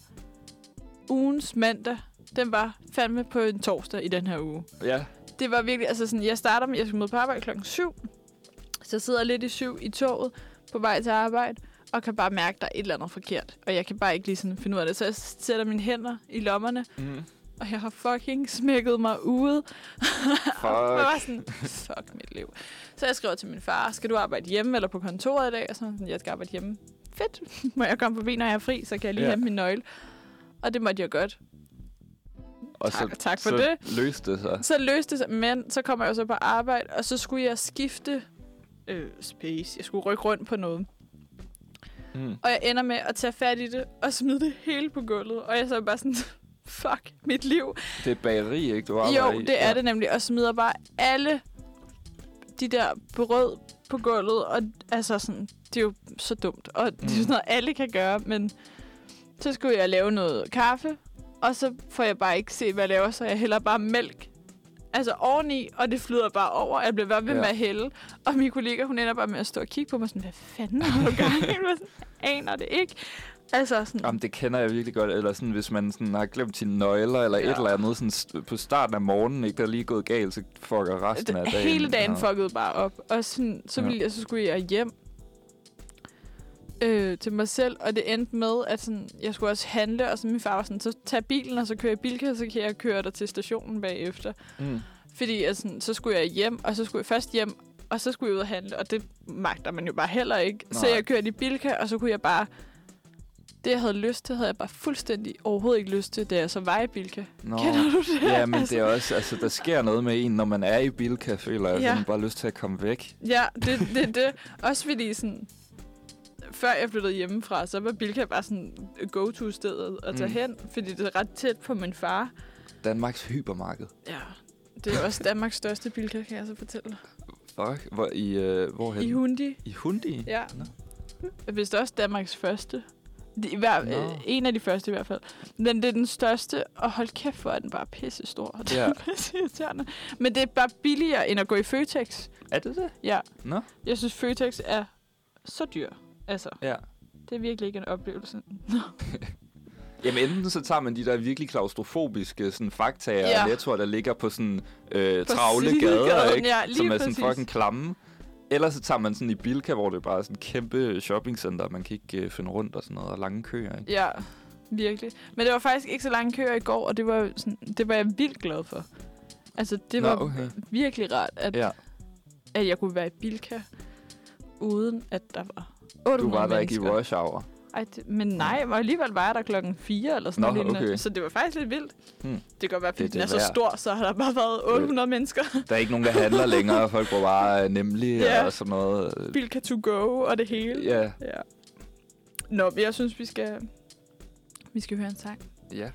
ugens mandag. Den var fandme på en torsdag i den her uge. Ja. Det var virkelig, altså sådan, jeg starter med, jeg skal møde på arbejde klokken 7. Så jeg sidder lidt i syv i toget på vej til arbejde, og kan bare mærke, at der er et eller andet forkert. Og jeg kan bare ikke lige sådan finde ud af det. Så jeg sætter mine hænder i lommerne, Mm. Og jeg har fucking smækket mig ude. Fuck. og jeg var sådan, fuck mit liv. Så jeg skriver til min far, skal du arbejde hjemme eller på kontoret i dag? Og sådan, jeg skal arbejde hjemme. Fedt. Må jeg komme forbi, når jeg er fri, så kan jeg lige Ja. hente min nøgle. Og det måtte jeg godt. Og Tak- så, tak for så det. løste det sig. Så løste det sig, men så kommer jeg så på arbejde, og så skulle jeg skifte øh, space. Jeg skulle rykke rundt på noget. Mm. Og jeg ender med at tage fat i det og smide det hele på gulvet. Og jeg så bare sådan, fuck mit liv. Det er bageri, ikke? Du arbejder Jo, i. det er Ja. det nemlig. Og smider bare alle de der brød på gulvet. Og altså sådan, det er jo så dumt. Og det er Mm. sådan noget, alle kan gøre. Men så skulle jeg lave noget kaffe. Og så får jeg bare ikke set, hvad jeg laver. Så jeg hælder bare mælk altså oveni, og det flyder bare over. Jeg bliver bare ved Ja. ja. med at hælde. Og min kollega, hun ender bare med at stå og kigge på mig sådan, hvad fanden har du gang i? Jeg aner det ikke. Altså sådan, Jamen, det kender jeg virkelig godt. Eller sådan, hvis man sådan har glemt sine nøgler, eller ja. Ja. et eller andet sådan, på starten af morgenen, ikke, der er lige gået galt, så fucker resten af dagen. hele dagen Ja. fuckede bare op. Og sådan, så, Ja. ville jeg, så skulle jeg hjem øh, til mig selv, og det endte med, at sådan, jeg skulle også handle, og så min far var sådan, så tag bilen, og så kører jeg bilka, så kan jeg køre dig til stationen bagefter. Mm. Fordi altså, så skulle jeg hjem, og så skulle jeg først hjem, og så skulle jeg ud og handle, og det magter man jo bare heller ikke. Nej. Så jeg kørte i bilka, og så kunne jeg bare... Det, jeg havde lyst til, havde jeg bare fuldstændig overhovedet ikke lyst til, da jeg så var i bilka. Nå. Kender du det? Ja, men Altså, det er også, altså, der sker noget med en, når man er i Bilka, føler jeg, ja. man bare lyst til at komme væk. Ja, det det, det. det. Også fordi sådan... Før jeg flyttede hjemmefra, så var Bilka bare sådan go-to-stedet at tage Mm. hen, fordi det er ret tæt på min far. Danmarks hypermarked. Ja, det er også Danmarks største Bilka, kan jeg så fortælle. Fuck, hvor, i, øh, hvorhen? I Hundi. I Hundi? Ja. Nå. Hvis også Danmarks første. Det, i hver, Nå. øh, en af de første i hvert fald. Men det er den største, og hold kæft, hvor er den bare pisse stor. Det Ja. er. Men det er bare billigere, end at gå i Føtex. Er det det? Ja. Nå. Jeg synes, Føtex er så dyr. Altså, Ja. det er virkelig ikke en oplevelse. Jamen enten så tager man de der virkelig klaustrofobiske sådan, faktaer ja. Og nettoer, der ligger på sådan øh, På travle gader, ikke? ja, som er sådan præcis. fucking klamme. Eller så tager man sådan i Bilka, hvor det bare er sådan et kæmpe shoppingcenter, man kan ikke øh, finde rundt og sådan noget, og lange køer, ikke? Ja, virkelig. Men det var faktisk ikke så lange køer i går, og det var, sådan, det var jeg vildt glad for. Altså, det Nå, var okay. virkelig rart, at, Ja, at jeg kunne være i Bilka, uden at der var 800 du var der ikke i mennesker. rush hour. Ej, det, men nej, og alligevel var jeg der klokken 4 eller sådan noget okay. Så det var faktisk lidt vildt. Hmm. Det kan godt være, fordi Det er den er det så værd. stor, så har der bare været 800 mennesker. Der er ikke nogen, der handler længere, folk var bare øh, nemlige Ja. og sådan noget. Bilka to go og det hele. Ja, ja. Nå, men jeg synes, vi skal, vi skal høre en sang. ja.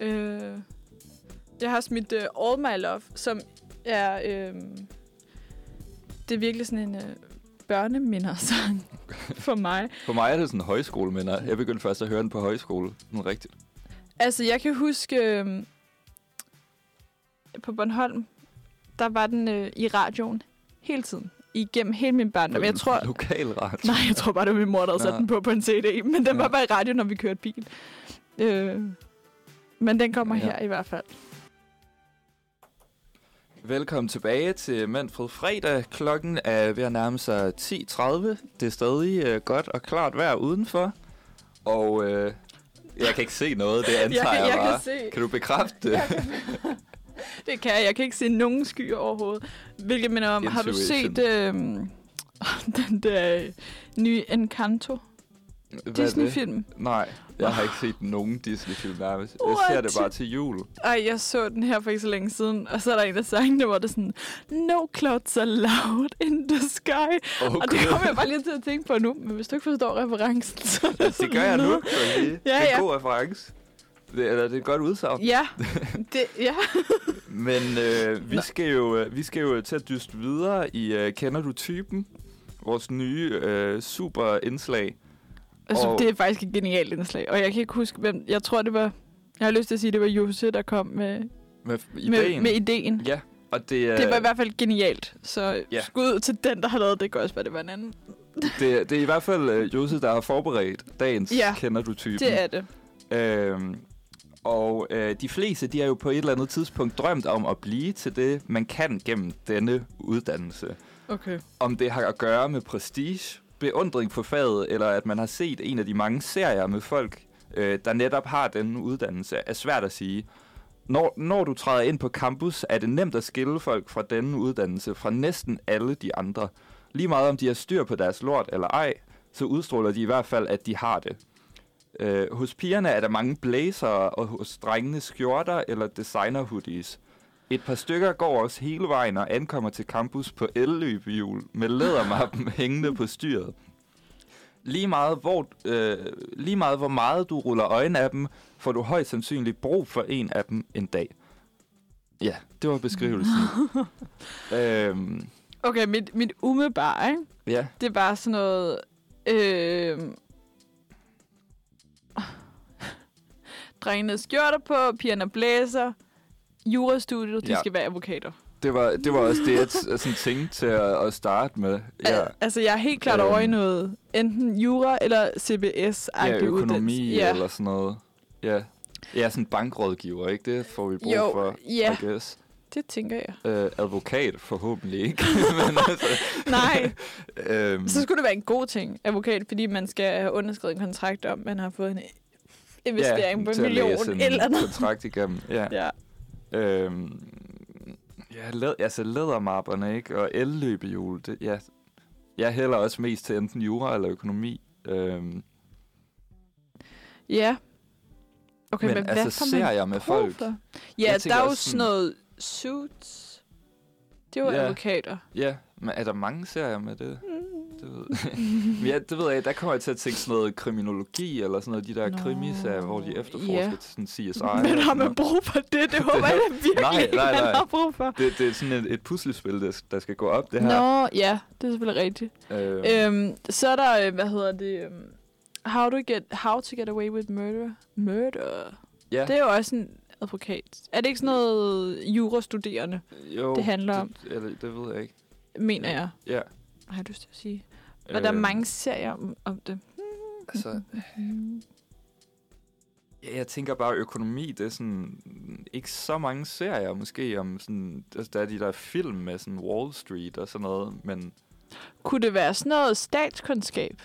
Øh, jeg har smidt uh, All My Love, som er... Øh, det er virkelig sådan en uh, børnemindersang for mig. For mig er det sådan en højskoleminder. Jeg begyndte først at høre den på højskole. Sådan rigtigt. Altså, jeg kan huske... Øh, på Bornholm, der var den øh, i radioen hele tiden. Igennem hele min barndom. Jeg tror, Lokal radio. nej, jeg tror bare, det var min mor, der havde sat den på på en CD. Men den Ja. var bare i radioen, når vi kørte bil. Øh, men den kommer Ja. her i hvert fald. Velkommen tilbage til Manfred Fredag. Klokken er ved at nærme sig 10.30. Det er stadig øh, godt og klart vejr udenfor. Og øh, jeg kan ikke se noget, det antager jeg, kan, jeg bare. kan se... Kan du bekræfte det? Kan, det kan jeg. Jeg kan ikke se nogen skyer overhovedet. Hvilket minder om, har du Intuition. set øh, den der nye Encanto? Disney-film? Nej, jeg har ikke set nogen Disney-film nærmest. Jeg What? ser det bare til jul. Ej, jeg så den her for ikke så længe siden, og så er der en af sangene, hvor det sådan, No clouds allowed in the sky. Oh, og det kommer jeg bare lige til at tænke på nu, men hvis du ikke forstår referencen, så er det, Det gør jeg nu. noget. kan jeg sige. Ja, det er ja. en god reference. Det, eller det er et godt udsagn. Ja, det, ja. Men øh, vi, Nå. skal jo, øh, vi skal jo til at dyste videre i øh, Kender du typen? Vores nye øh, super indslag. Altså, Og- det er faktisk et genialt indslag, og jeg kan ikke huske, hvem, jeg tror, det var, jeg har lyst til at sige, det var Jose, der kom med, Med med, ideen. med ideen. Ja, og det, er, Det var i hvert fald genialt, så Ja. skud til den, der har lavet det. Det også være, det var en anden. det, det er i hvert fald øh, Jose, der har forberedt dagens Ja, Kender du typen. Det er det. Øhm, og øh, de fleste, de har jo på et eller andet tidspunkt drømt om at blive til det, man kan gennem denne uddannelse. Okay. Om det har at gøre med prestige, beundring for faget, eller at man har set en af de mange serier med folk, øh, der netop har den uddannelse, er svært at sige. Når, når du træder ind på campus, er det nemt at skille folk fra denne uddannelse fra næsten alle de andre. Lige meget om de har styr på deres lort eller ej, så udstråler de i hvert fald, at de har det. Øh, hos pigerne er der mange blazer, og hos drengene skjorter eller designer hoodies. Et par stykker går også hele vejen og ankommer til campus på elløbehjul med lædermappen hængende på styret. Lige meget, hvor, øh, lige meget hvor meget du ruller øjnene af dem, får du højst sandsynligt brug for en af dem en dag. Ja, det var beskrivelsen. øhm, Okay, mit, mit umiddelbare, ikke? ja, det er bare sådan noget... Øh, drengene skjorter på, pigerne blæser, jurastudiet, de Ja. skal være advokater. det var, det var også det, jeg sådan tænkte til at, at starte med. Ja, Al- altså, jeg er helt klart over i Øhm. noget, enten jura eller CBS. ja økonomi ja. eller sådan noget. Ja. Ja, sådan bankrådgiver, ikke? Det får vi brug Jo, for, ja. I guess. Det tænker jeg. Øh, advokat forhåbentlig ikke. Men altså, Nej, øhm, så skulle det være en god ting, advokat, fordi man skal have underskrevet en kontrakt om, man har fået en investering på en million eller noget. kontrakt igennem. Ja. Ja. Øhm, ja, led, altså lædermapperne, ikke? Og elløbehjul, det, ja. Jeg hælder også mest til enten jura eller økonomi. Øhm, Ja. Okay, Men men, altså, hvad får man serier med folk. For? Jeg Ja, der tænker er jo sådan noget suits. Det var Ja. advokater. ja, men er der mange serier med det? Det ved, men ja, det ved jeg, der kommer jeg til at tænke sådan noget kriminologi, eller sådan noget, de der Nå, krimiserier, hvor de efterforsker ja. til sådan CSI. Men har man brug for det? Det håber jeg virkelig Nej, ikke, nej, man nej. har brug for. Det, det er sådan et, et puslespil, der, der skal gå op, det her. Nå, ja, det er selvfølgelig rigtigt. Øhm, Øhm, så er der, øh, hvad hedder det, øhm, how, to get, how to get away with murder. Murder. ja, Det er jo også en advokat. Er det ikke sådan noget jurastuderende, jo, det handler om? Det, eller, det ved jeg ikke. mener jeg? Ja. Har jeg lyst til at sige. Og der er øhm, mange serier om, om det. Altså, Ja, jeg tænker bare, økonomi, det er sådan ikke så mange serier måske om sådan, altså, der er de der film med sådan Wall Street og sådan noget, men Kunne det være sådan noget statskundskab?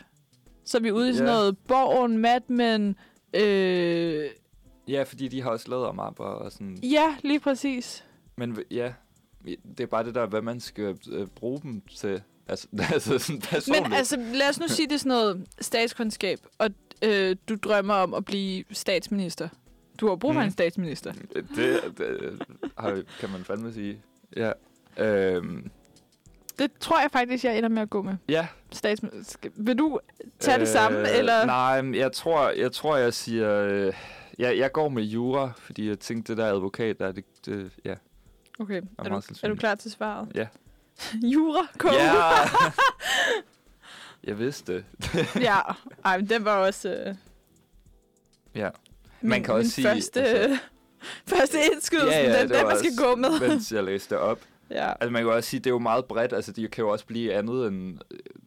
Så er vi ude i sådan Ja. noget Borgen, Mad Men, øh, ja, fordi de har også lædermapper og sådan, ja, lige præcis. men ja, det er bare det der, hvad man skal øh, bruge dem til, altså, altså sådan personligt. Men altså, lad os nu sige, det er sådan noget statskundskab, og øh, du drømmer om at blive statsminister. Du har brug for Mm. en statsminister. det, det har, kan man fandme sige. Ja. Øhm, Det tror jeg faktisk, jeg ender med at gå med. ja, Statsminister. Vil du tage det samme, eller? Nej, jeg tror, jeg, tror, jeg siger... Øh, jeg, jeg går med jura, fordi jeg tænkte, det der advokat der, det, det ja. Okay, er meget du, er du klar til svaret? Ja. Jura, kom. Ja! jeg vidste det. ja. Ej, men den var også... Øh, Ja. min, Man kan også min sige, Første, altså- første indskydelse, Ja, ja, den, det den man skal gå med. Mens jeg læste op. ja. Altså man kan også sige, det er jo meget bredt. Altså de kan jo også blive andet end...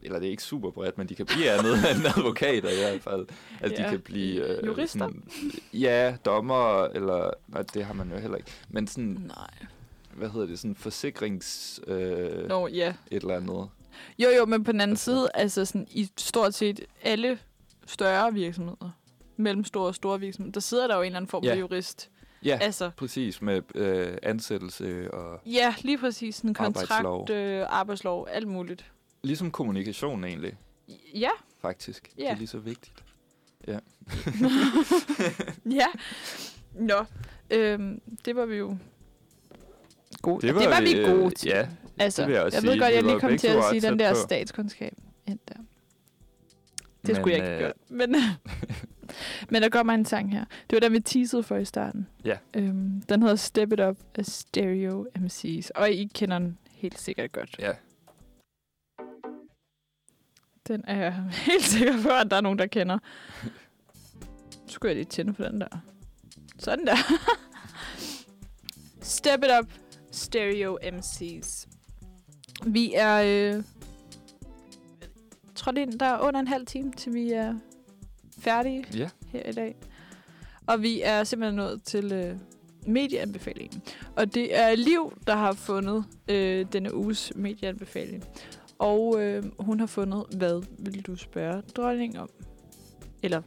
Eller det er ikke super bredt, men de kan blive andet end advokater i hvert fald. Altså Ja. de kan blive... Øh, Jurister? Sådan, ja, dommer, eller... Nej, det har man jo heller ikke. Men sådan, Nej. Hvad hedder det? Sådan forsikrings... Øh, Nå, ja. et eller andet. Jo, jo, men på den anden Altså- side, altså sådan, i stort set alle større virksomheder, mellemstore og store virksomheder, der sidder der jo en eller anden form for Ja. jurist. Ja, Altså, præcis med øh, ansættelse og ja, lige præcis. En Arbejdslov. kontrakt, øh, arbejdslov, alt muligt. ligesom kommunikation egentlig, Ja, faktisk. Det Ja. er lige så vigtigt. ja. Nå, øhm, det var vi jo gode. Det det var var vi øh, gode til. ja, altså, det vil jeg også jeg sige. ved godt, jeg lige var kom til at sige den der på. statskundskab. ind der. Det Men, skulle jeg ikke have øh. Men, men der kommer en sang her. Det var den, vi teasede for i starten. Ja. Øhm, den hedder Step It Up af Stereo MC's. Og I kender den helt sikkert godt. Ja, Den er jeg helt sikker på, at der er nogen, der kender. Så skulle jeg lige tænde for den der. Sådan der. Step It Up, Stereo MC's. Vi er... Øh, trådt ind, der er under en halv time, til vi er færdige ja. her i dag. Og vi er simpelthen nået til øh, medieanbefalingen. Og det er Liv, der har fundet øh, denne uges medieanbefaling. Og øh, hun har fundet, hvad vil du spørge dronningen om? Eller,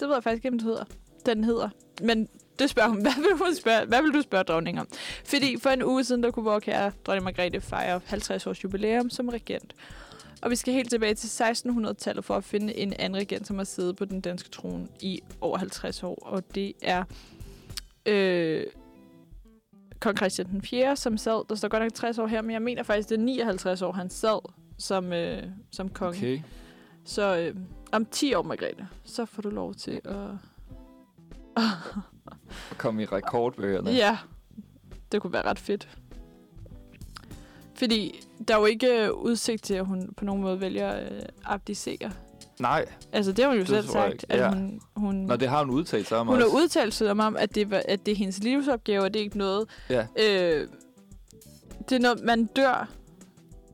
det ved jeg faktisk ikke, om det hedder. Den hedder. Men det spørger hun, hvad vil, hun spørge, hvad vil du spørge dronningen om? Fordi for en uge siden, der kunne vores kære dronning Margrethe fejre 50 års jubilæum som regent. Og vi skal helt tilbage til 1600-tallet for at finde en anden regent, som har siddet på den danske trone i over 50 år. Og det er øh, kong Christian den 4., som sad, der står godt nok 60 år her, men jeg mener faktisk, det er 59 år, han sad som, øh, som konge. Okay. Så øh, om 10 år, Margrethe, så får du lov til at... Og komme i rekordbøgerne. Ja, det kunne være ret fedt. Fordi der er jo ikke øh, udsigt til, at hun på nogen måde vælger at øh, abdicere. Nej, Altså, det har hun jo Det selv sagt, at Ja. hun, hun, Nå, det har hun udtalt sig om hun har også. udtalt sig om, at det, var, at det er hendes livsopgave, og det er ikke noget... Ja. Øh, det er noget, man dør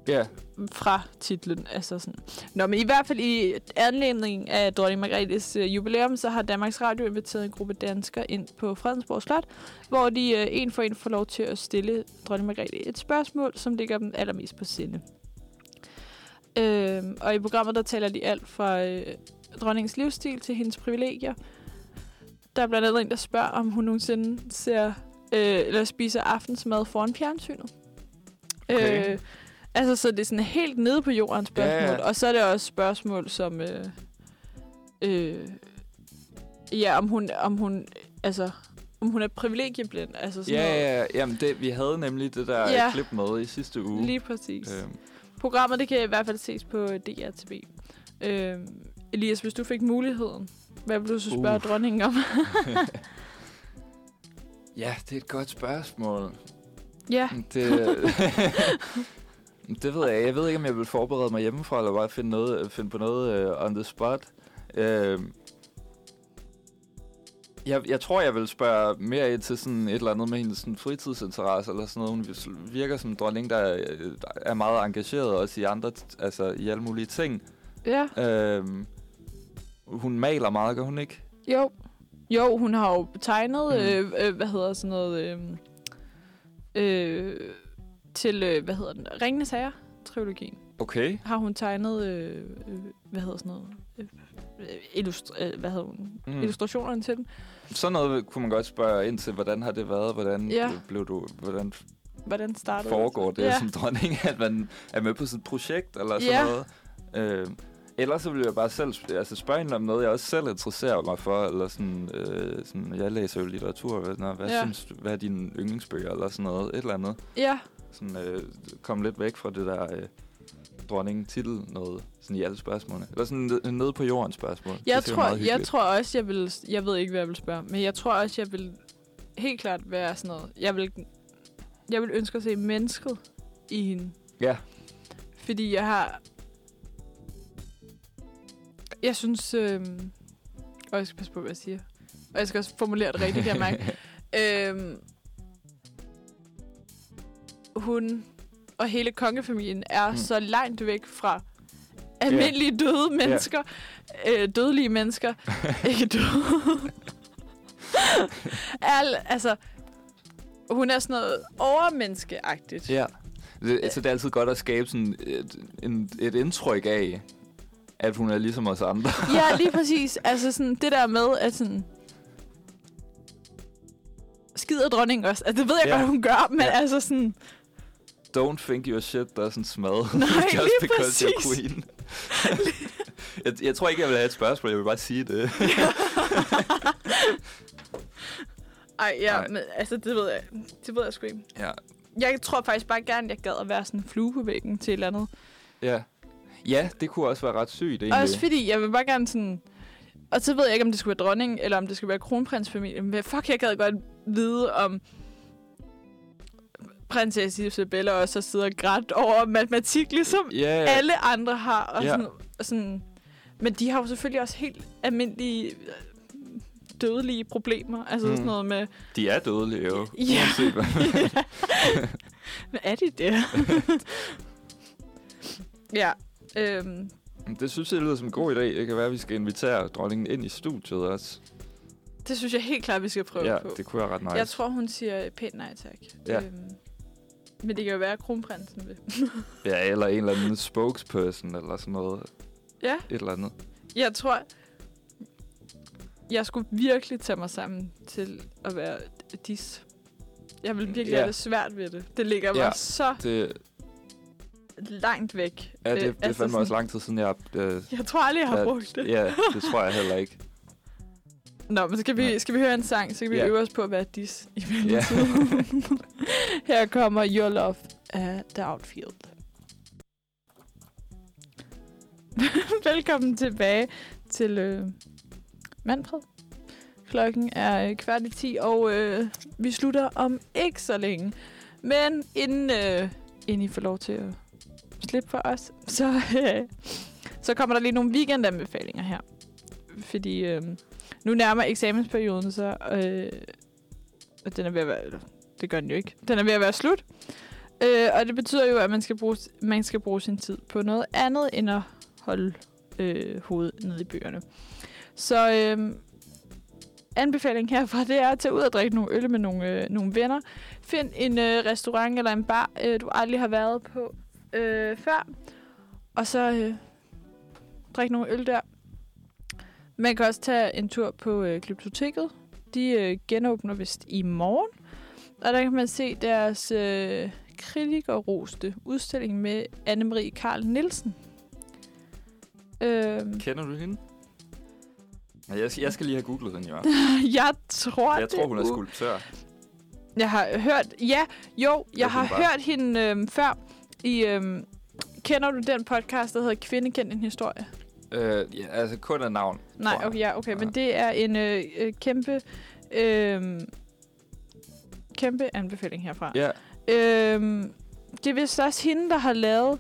Ja, fra titlen. Altså sådan. Nå, men i hvert fald i anledning af dronning Margrethes øh, jubilæum, så har Danmarks Radio inviteret en gruppe danskere ind på Fredensborg Slot, hvor de øh, en for en får lov til at stille dronning Margrethe et spørgsmål, som ligger dem allermest på sinde. Øh, og i programmet, der taler de alt fra øh, dronningens livsstil til hendes privilegier. Der er blandt andet en, der spørger, om hun nogensinde ser øh, eller spiser aftensmad foran fjernsynet. Okay. Øh, altså, så det er sådan helt nede på jorden spørgsmål. Ja, ja. Og så er det også spørgsmål som... Øh, øh, ja, om hun, om hun, altså, om hun er privilegieblind. Altså sådan ja, noget. ja, ja. Jamen, det, vi havde nemlig det der Ja. klip med i sidste uge. Lige præcis. Øhm, Programmet, det kan i hvert fald ses på DRTV. Øh, Elias, hvis du fik muligheden, hvad vil du så spørge Uh. dronningen om? ja, det er et godt spørgsmål. ja, Det, det ved jeg. Jeg ved ikke, om jeg vil forberede mig hjemmefra, eller bare finde, noget, finde på noget uh, on the spot. Uh, jeg, jeg tror, jeg vil spørge mere ind til sådan et eller andet med hendes sådan fritidsinteresse, eller sådan noget. Hun virker som en dronning, der er, er meget engageret også i andre, altså i alle mulige ting. ja, Uh, hun maler meget, gør hun ikke? jo. Jo, hun har jo tegnet, Mm. øh, øh, hvad hedder sådan noget, øh, øh, til, øh, hvad hedder den, Ringenes Herre, trilogien. Okay. Har hun tegnet, øh, øh, hvad hedder sådan noget, øh, illustre, øh, hvad hedder hun, Mm. illustrationerne til den. Sådan noget kunne man godt spørge ind til, hvordan har det været? Hvordan Ja. blev du, hvordan Hvordan startede foregår det Ja. som dronning, at man er med på sådan et projekt eller sådan Ja. noget. Øh, ellers så vil jeg bare selv altså spørge hende om noget, jeg også selv interesserer mig for, eller sådan, øh, sådan jeg læser jo litteratur, hvad, hvad, Ja. synes, du- hvad er dine yndlingsbøger, eller sådan noget, et eller andet. Ja, Sådan, øh, kom lidt væk fra det der øh, dronning-titel, noget, sådan i alle spørgsmålene. Eller sådan ned, nede på jorden spørgsmål. Jeg Det tror, jeg tror også, jeg vil... Jeg ved ikke, hvad jeg vil spørge, men jeg tror også, jeg vil helt klart være sådan noget... Jeg vil, jeg vil ønske at se mennesket i hende. Ja, Fordi jeg har... Jeg synes... Øhm, og jeg skal passe på, hvad jeg siger. Og jeg skal også formulere det rigtigt, kan jeg mærke. øhm, hun og hele kongefamilien er Mm. så langt væk fra almindelige døde mennesker. Øh, dødelige mennesker. Ikke døde. Al, altså, hun er sådan noget overmenneskeagtigt. Ja. Det, altså, det er altid godt at skabe sådan et, en, et indtryk af, at hun er ligesom os andre. Ja, lige præcis. Altså sådan det der med, at sådan... skider dronningen også. Altså, det ved jeg Ja. godt, hun gør, men Ja. altså sådan... Don't think your shit doesn't smell. Nej, Just because you're præcis. queen. jeg, jeg tror ikke, jeg vil have et spørgsmål. Jeg vil bare sige det. Ej, ja, Nej. men altså, det ved jeg, det ved jeg sgu ikke. ja. Jeg tror faktisk bare gerne, jeg gad at være sådan en flue på væggen til et eller andet. ja. Ja, det kunne også være ret sygt, egentlig. Også fordi, jeg vil bare gerne sådan... Og så ved jeg ikke, om det skulle være dronning, eller om det skulle være kronprinsfamilien. Men fuck, jeg gad godt vide, om prinsesse Isabella også har siddet og grædt over matematik, ligesom ja. alle andre har. Og Ja. sådan, og sådan, men de har jo selvfølgelig også helt almindelige øh, dødelige problemer. Altså Mm. sådan noget med... De er dødelige jo. Ja. Hvad er de det? ja. Øhm, det synes jeg lyder som en god idé. Det kan være, at vi skal invitere dronningen ind i studiet også. det synes jeg helt klart, vi skal prøve ja, på. det kunne være ret nice. Jeg tror, hun siger pænt nej tak. Ja. Øhm, men det kan jo være, at kronprinsen vil. Ja, eller en eller anden spokesperson eller sådan noget. Ja. Et eller andet. Jeg tror, jeg skulle virkelig tage mig sammen til at være dis. Jeg vil virkelig Ja. have det svært ved det. Det ligger mig Ja. så Det, langt væk. ja, det, Øh, det er altså fandme sådan- også lang tid siden, jeg... Øh, Jeg tror aldrig, jeg har Ja, brugt det. ja, det tror jeg heller ikke. Nå, men skal vi, skal vi høre en sang, så kan vi Ja. øve os på at være dis i mellemtiden. Her kommer Your Love af The Outfield. Velkommen tilbage til øh, Manfred. Klokken er øh, kvart i 10, og øh, vi slutter om ikke så længe. Men inden, øh, inden I får lov til at slippe for os, så, øh, så kommer der lige nogle weekendanbefalinger her. Fordi øh, nu nærmer eksamensperioden så, øh, og den er ved at være, eller, det gør den jo ikke, den er ved at være slut. Øh, og det betyder jo, at man skal, bruge, man skal bruge sin tid på noget andet, end at holde øh, hovedet nede i bøgerne. Så øh, anbefaling herfra, det er at tage ud og drikke nogle øl med nogle, øh, nogle venner. Find en øh, restaurant eller en bar, øh, du aldrig har været på øh, før. Og så øh, drik nogle øl der. Man kan også tage en tur på øh, Glyptoteket. De øh, genåbner vist i morgen. Og der kan man se deres øh, kritikerroste udstilling med Anne-Marie Karl Nielsen. Øhm, Kender du hende? Jeg, skal, jeg skal lige have googlet hende, jo. jeg tror, Jeg det tror, hun er skulptør. Jeg har hørt... Ja, jo, jeg har bare- hørt hende øhm, før i... Øhm, kender du den podcast, der hedder Kvinde kendt en historie? Øh, ja, altså kun af navn. Nej, okay, ja, okay, men Ja. det er en øh, øh, kæmpe... Øh, kæmpe anbefaling herfra. Ja, Øhm, det er vist også hende, der har lavet...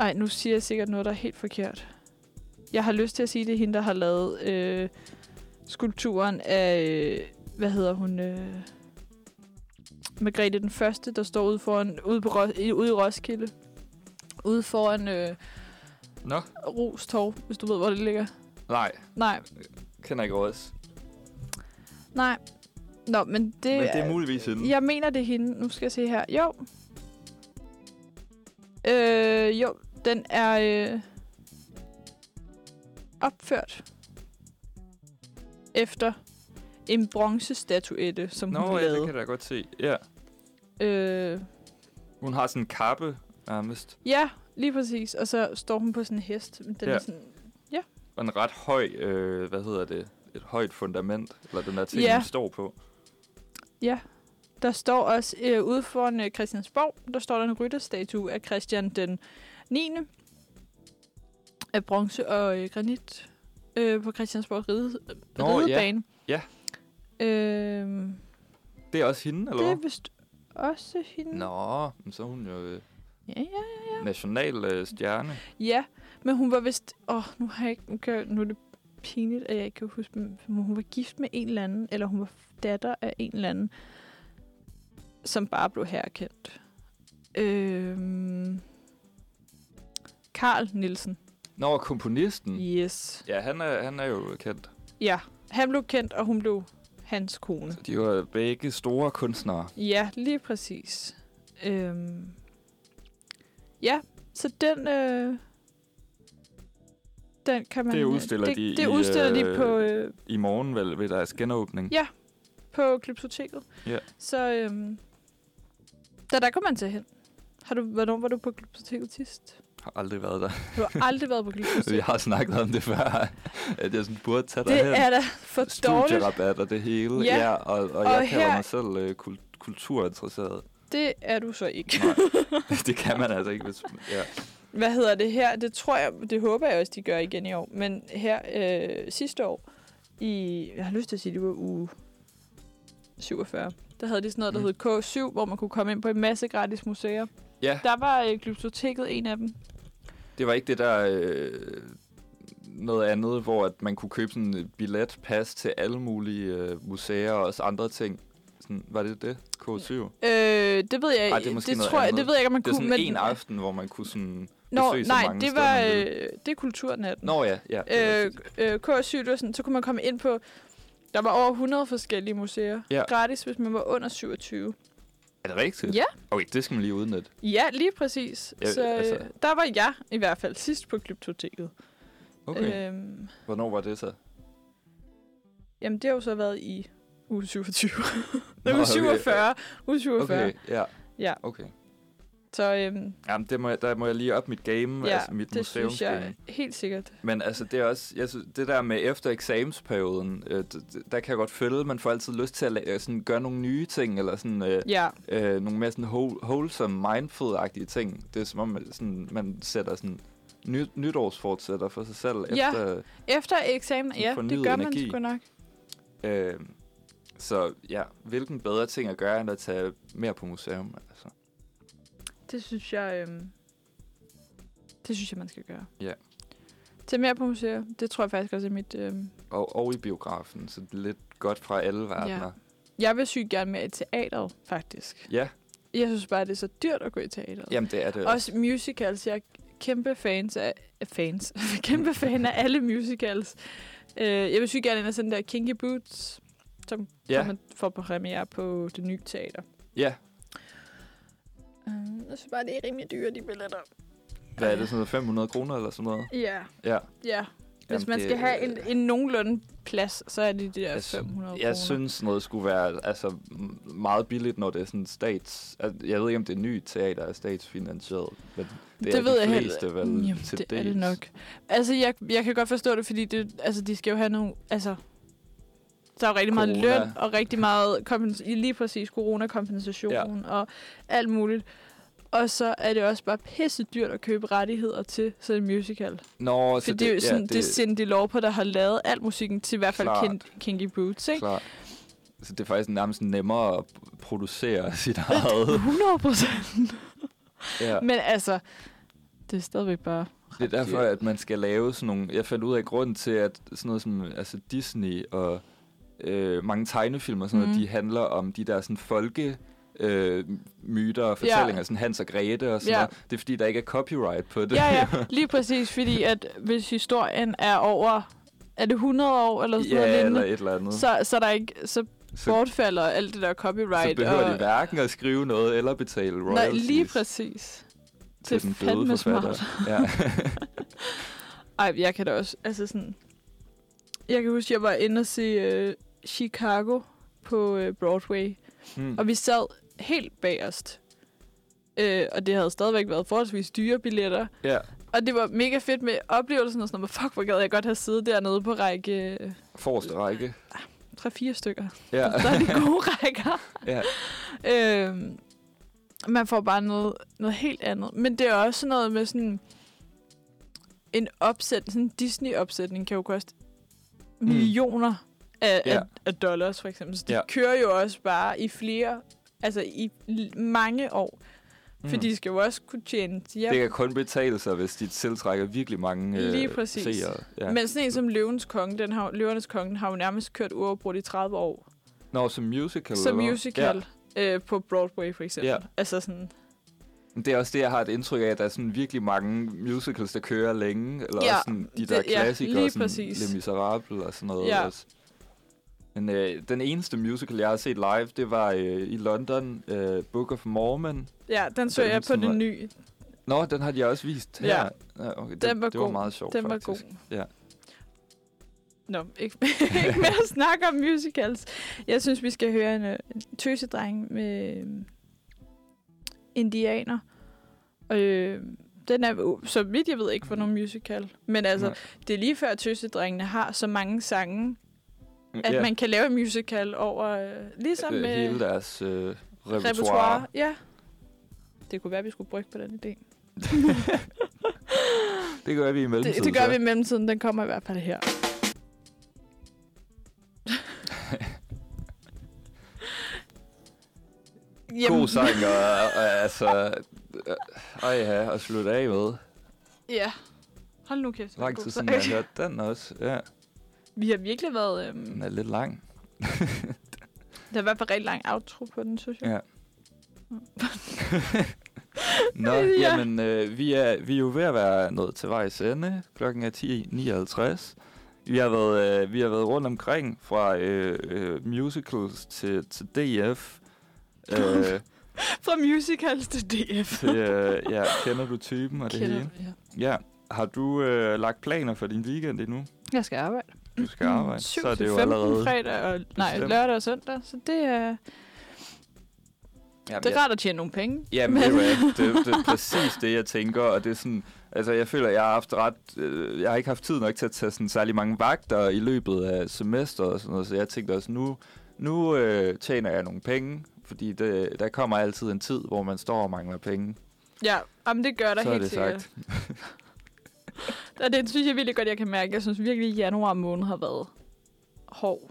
Ej, nu siger jeg sikkert noget, der er helt forkert. Jeg har lyst til at sige, det er hende, der har lavet øh, skulpturen af... Øh, hvad hedder hun? Øh, Margrethe den Første, der står ude, foran, ude, på, ude i Roskilde. Ude foran øh, Nå, Rostorv, hvis du ved, hvor det ligger. nej, Nej, kender ikke også. nej. Nå, men det, Men det er muligvis hende. Jeg mener, det er hende. Nu skal jeg se her. Jo. Øh, jo, den er øh, opført efter en bronzestatuette, som Nå, hun ja, det lavede. kan jeg da godt se. Ja. Øh, Hun har sådan en kappe, nærmest. ja, lige præcis. Og så står hun på sådan en hest. Den Ja. er sådan, Og en ret høj, øh, hvad hedder det? Et højt fundament, eller den der ting, Ja. hun står på. ja. Der står også øh, ude foran øh, Christiansborg, der står der en rytterstatue af Christian den 9. af bronze og øh, granit øh, på Christiansborg ride, Nå, ja. ridebane. Ja. Øhm, Det er også hende, eller det er vist også hende. Nå, men så er hun jo øh, Ja, ja, ja. national øh, stjerne. Ja, men hun var vist... Åh, oh, nu, har jeg ikke, nu, kan, nu er det pinligt, at jeg ikke kan huske, men hun var gift med en eller anden, eller hun var datter af en eller anden, som bare blev herkendt. Øhm, Karl Nielsen. Nå, komponisten. Yes. Ja, han er, han er jo kendt. Ja, han blev kendt, og hun blev hans kone. De var begge store kunstnere. Ja, lige præcis. Øhm, ja, så den... Øh, den kan man... Det øh, udstiller det, de Det i, udstiller de øh, på... Øh, I morgen vel ved deres genåbning. Ja. på Glyptoteket. Ja. Så øhm, der, der kommer man til hen. Har du, hvornår var du på Glyptoteket sidst? har aldrig været der. Du har aldrig været på Vi Glyptoteket. har snakket om det før, at jeg sådan burde tage Det derhen. er da for dårligt. Studierabat og det hele. Ja. Ja, og, og, Og jeg kalder her- mig selv øh, kul- kulturinteresseret. Det er du så ikke. Nej, det kan man altså ikke. Hvis, ja. Hvad hedder det her? Det tror jeg, det håber jeg også, de gør igen i år. Men her øh, sidste år, i, jeg har lyst til at sige, det var uge 47, der havde de sådan noget, der Mm. hed K7, hvor man kunne komme ind på en masse gratis museer. ja, Der var øh, Glyptoteket en af dem. det var ikke det der... Øh, noget andet, hvor at man kunne købe sådan et billetpas til alle mulige øh, museer og også andre ting. Sådan, var det det? K7? Øh, det ved jeg Ej, det det, tror jeg, det ved jeg ikke, om man Det er kunne. sådan men- en aften, hvor man kunne sådan Nå, besøge så nej, mange det var øh, det er kulturnatten. Nå ja, ja. øh, øh, K7, det var sådan, så kunne man komme ind på, der var over 100 forskellige museer. Ja. Gratis, hvis man var under 27. Er det rigtigt? Ja. Okay, det skal man lige udnytte. Ja, lige præcis. Ja, så altså- altså... der var jeg i hvert fald sidst på Glyptoteket. Okay. Øhm, Hvornår var det så? jamen, det har jo så været i uge 27. Nå, det var okay. 47. Uge 47. Okay, ja. Ja. Okay. Så øhm, Jamen, det må jeg, der må jeg lige op mit game, ja, altså mit det synes jeg helt sikkert. Men altså, det er også, jeg synes, det der med efter eksamensperioden, øh, der kan jeg godt føle, at man får altid lyst til at la- sådan, gøre nogle nye ting, eller sådan, øh, Ja, øh, nogle mere sådan whole, wholesome, mindful-agtige ting. Det er som om, man, sådan, man sætter sådan ny, nytårsfortsætter for sig selv Ja. efter... efter eksamen, Sådan ja, det gør energi. man sgu nok. Øh, så ja, hvilken bedre ting at gøre, end at tage mere på museum? Altså. Det synes jeg, øhm, det synes jeg, man skal gøre. Ja. Til mere på museer, det tror jeg faktisk også er mit... Øhm, Og, og i biografen, så det er lidt godt fra alle verdener. jeg vil sygt gerne mere i teateret, faktisk. Ja, Jeg synes bare, det er så dyrt at gå i teateret. jamen det er det Også musicals. Jeg er kæmpe fans af... fans. kæmpe fan af alle musicals. Uh, jeg vil sygt gerne ind og sende der Kinky Boots, som Ja. ja. man får på premiere på det nye teater. Ja, Uh, jeg synes bare, det er rimelig dyre, de billetter. hvad er det, sådan noget 500 kroner eller sådan noget? Ja, Ja. ja. Hvis Jamen, man det- skal have en, en nogenlunde plads, så er det de der Jeg sy- 500 kroner. Jeg synes, noget skulle være altså, meget billigt, når det er sådan stats... Altså, jeg ved ikke, om det nye teater er statsfinansieret, men det, Det er ved de jeg heller- fleste vel Jamen, til det dels. er det nok. Altså, jeg, jeg kan godt forstå det, fordi det, altså, de skal jo have nogle... Altså, der er jo rigtig meget Corona. løn og rigtig meget kompens- lige præcis coronakompensation Ja. og alt muligt. Og så er det også bare pisse dyrt at købe rettigheder til sådan en musical. Nå, For det, er jo sådan, ja, det, det er Cindy Lauper, der har lavet al musikken til i hvert fald. Kin- Kinky Boots, ikke? Klart. Så det er faktisk nærmest nemmere at producere sit eget. 100 procent. ja. Men altså, det er stadigvæk bare... Det er derfor, at man skal lave sådan nogle... Jeg fandt ud af grunden til, at sådan noget som altså Disney og øh, mange tegnefilm og sådan mm. Noget, de handler om de der sådan folke øh, myter og fortællinger, ja. sådan Hans og Grete og sådan Ja. noget. Det er fordi, der ikke er copyright på det. Ja, ja, lige præcis, fordi at hvis historien er over... Er det 100 år eller sådan ja noget eller lignende? et eller andet. Så, så, er der ikke, så så, bortfalder alt det der copyright. så behøver og, de hverken at skrive noget eller betale royalties Nej, lige præcis. til det er den døde forfatter. Ja. Ej, jeg kan da også... Altså sådan... Jeg kan huske, jeg var inde og se uh, Chicago på uh, Broadway. hmm. Og vi sad helt bagerst. Uh, og det havde stadigvæk været forholdsvis dyre billetter. ja. Og det var mega fedt med oplevelsen og sådan noget. Fuck, hvor gad jeg godt have siddet dernede på række øh, Forreste række. 3-4 stykker. Ja. Der er de gode rækker. ja. Øhm, man får bare noget, noget helt andet. Men det er også noget med sådan... En opsæt, sådan en Disney-opsætning kan jo koste Mm. millioner af, Ja. af, af dollars, for eksempel. Så de Ja. kører jo også bare i flere... Altså i mange år. For Mm. de skal jo også kunne tjene... Ja, Det kan kun betale sig, hvis de tiltrækker virkelig mange øh, Lige præcis. seere. Ja. Men sådan en som Løvens Konge, den har, Løvernes Konge har jo nærmest kørt uafbrudt i 30 år. Nå, som musical? Som eller musical øh, på Broadway, for eksempel. Ja. Altså sådan... Det er også det, jeg har et indtryk af, at der er sådan virkelig mange musicals, der kører længe. Eller Ja, også sådan de det- der ja, klassikere, lige sådan præcis. Les Miserables og sådan noget Ja. også. Men øh, den eneste musical, jeg har set live, det var øh, i London, øh, Book of Mormon. Ja, den så Den jeg på var- nye. Nå, den har de også vist her. Ja. Ja, okay. det, Den var det var god. meget sjovt, Den var faktisk. god. Ja. Nå, ikke, ikke mere at snakke om musicals. Jeg synes, vi skal høre en, øh, en tøsedreng med øh, indianer. Øh, den er, så vidt jeg ved, ikke for nogen musical. Men altså, Nej. det er lige før tøsedrengene har så mange sange, at ja, man kan lave en musical over, øh, ligesom øh, hele deres øh, repertoire. repertoire. Ja. Det kunne være, at vi skulle brygge på den idé. Det gør vi i mellemtiden. Det, det gør så. vi i mellemtiden. Den kommer i hvert fald her. God sang, og, og altså... Øh, ej ja, at slutte af med. Ja. Hold nu kæft. Lang tid siden, jeg har hørt den også. Ja, Vi har virkelig været... Øhm, den er lidt lang. der er i hvert fald rigtig lang outro på den, synes jeg. Ja. Nå, Ja. ja. jamen, øh, vi, er, vi er jo ved at være nået til vejs ende. Klokken er 10.59. Vi har været, øh, vi har været rundt omkring fra øh, øh, musicals til, til DF. øh, Fra musicals til DF. til, øh, ja, kender du typen og det Kender hele? du? Ja. Ja. Har du øh, lagt planer for din weekend endnu? Jeg skal arbejde. Du skal arbejde. 7 så er det jo 15 allerede... fredag og, nej, bestemt. lørdag og søndag. Så det er, Jamen, det er rart at tjene nogle penge. Jamen, Men- det, det, det er præcis det, jeg tænker, og det er sådan, altså jeg føler, jeg har haft ret, øh, jeg har ikke haft tid nok til at tage sådan særlig mange vagter i løbet af semesteret og sådan noget, så jeg tænkte også, nu, nu øh, tjener jeg nogle penge, fordi det, der kommer altid en tid, hvor man står og mangler penge. Ja, jamen det gør der så helt sikkert. Og det synes jeg virkelig godt, jeg kan mærke. Jeg synes virkelig, at januar måned har været hård.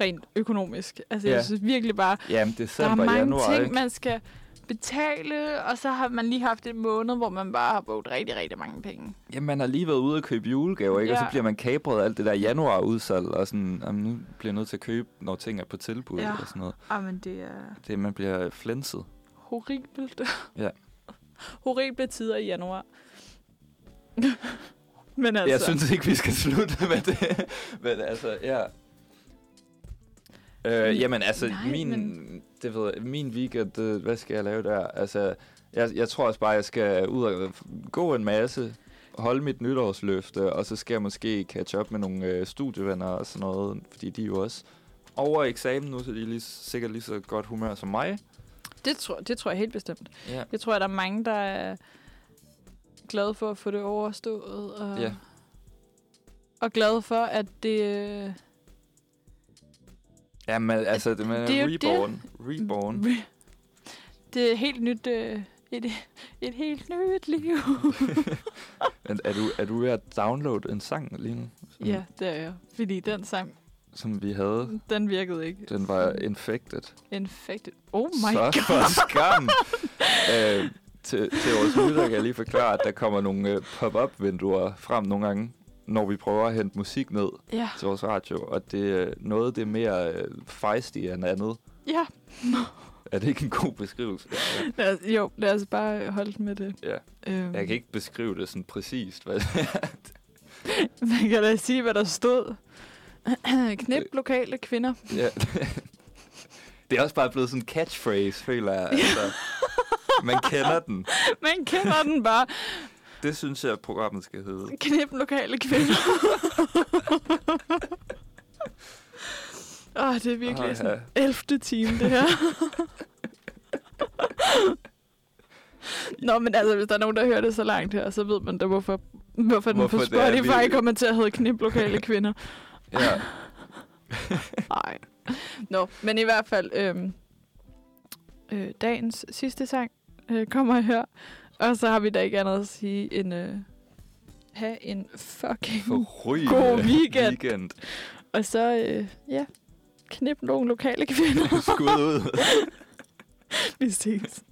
Rent økonomisk. Altså, Ja. jeg synes virkelig bare, Jamen, der er december, mange januar, ting, ikke? man skal betale, og så har man lige haft en måned, hvor man bare har brugt rigtig, rigtig mange penge. Jamen, man har lige været ude og købe julegaver, ikke? Og Ja. så bliver man kapret af alt det der januar-udsalg, og sådan, jamen, nu bliver jeg nødt til at købe, når ting er på tilbud Ja. og sådan noget. Jamen, det er Det, man bliver flænset. horribelt. Ja. Horrible tider i januar. Men altså. Jeg synes ikke, vi skal slutte med det. Men altså, ja. Øh, jamen, altså, Nej, min, men- det ved jeg, min weekend, det, hvad skal jeg lave der? Altså, jeg, jeg tror også bare, jeg skal ud og gå en masse, holde mit nytårsløfte, og så skal jeg måske catch up med nogle øh, studievenner og sådan noget, fordi de er jo også over eksamen nu, så de er lige, sikkert lige så godt humør som mig. det, tror, det tror jeg helt bestemt. Ja. Jeg tror, at der er mange, der glade for at få det overstået. Og, Ja. og glade for, at det... øh, Jamen, altså, det, er, Det jo det. reborn. Reborn. Det er helt nyt... Øh, et, et helt nyt liv. Men er, du, er du ved at downloade en sang lige nu? Som, ja, det er jeg. Fordi den sang, Som vi havde. den virkede ikke. Den var infected. Infected. Oh my så god. for skam. øh, til, til vores lytter kan jeg lige forklare, at der kommer nogle øh, pop-up-vinduer frem nogle gange, når vi prøver at hente musik ned Ja, til vores radio. Og det, øh, noget det er mere øh, feisty end andet. ja. Er det ikke en god beskrivelse? Lad os, jo, lad os bare holde med det. ja. Øhm, Jeg kan ikke beskrive det sådan præcist. Hvad? Man kan da sige, hvad der stod. Knip lokale kvinder. ja. Det er også bare blevet sådan en catchphrase, føler jeg. Altså, man kender den. Man kender den bare. Det synes jeg, programmet skal hedde. Knip lokale kvinder. Åh, oh, det er virkelig sådan ja. 11. time, det her. Nå, men altså, hvis der er nogen, der hører det så langt her, så ved man da, hvorfor, hvorfor den Hvorfor på det er, Spotify vi- kommer til at hedde Knip lokale kvinder. Ja. Nej. Nå, men i hvert fald, øhm, øh, dagens sidste sang øh, kommer her. Og så har vi da ikke andet at sige end... Øh, have en fucking Forrygende god weekend. weekend. Og så, øh, ja, knip nogle lokale kvinder. Skud ud. Vi ses.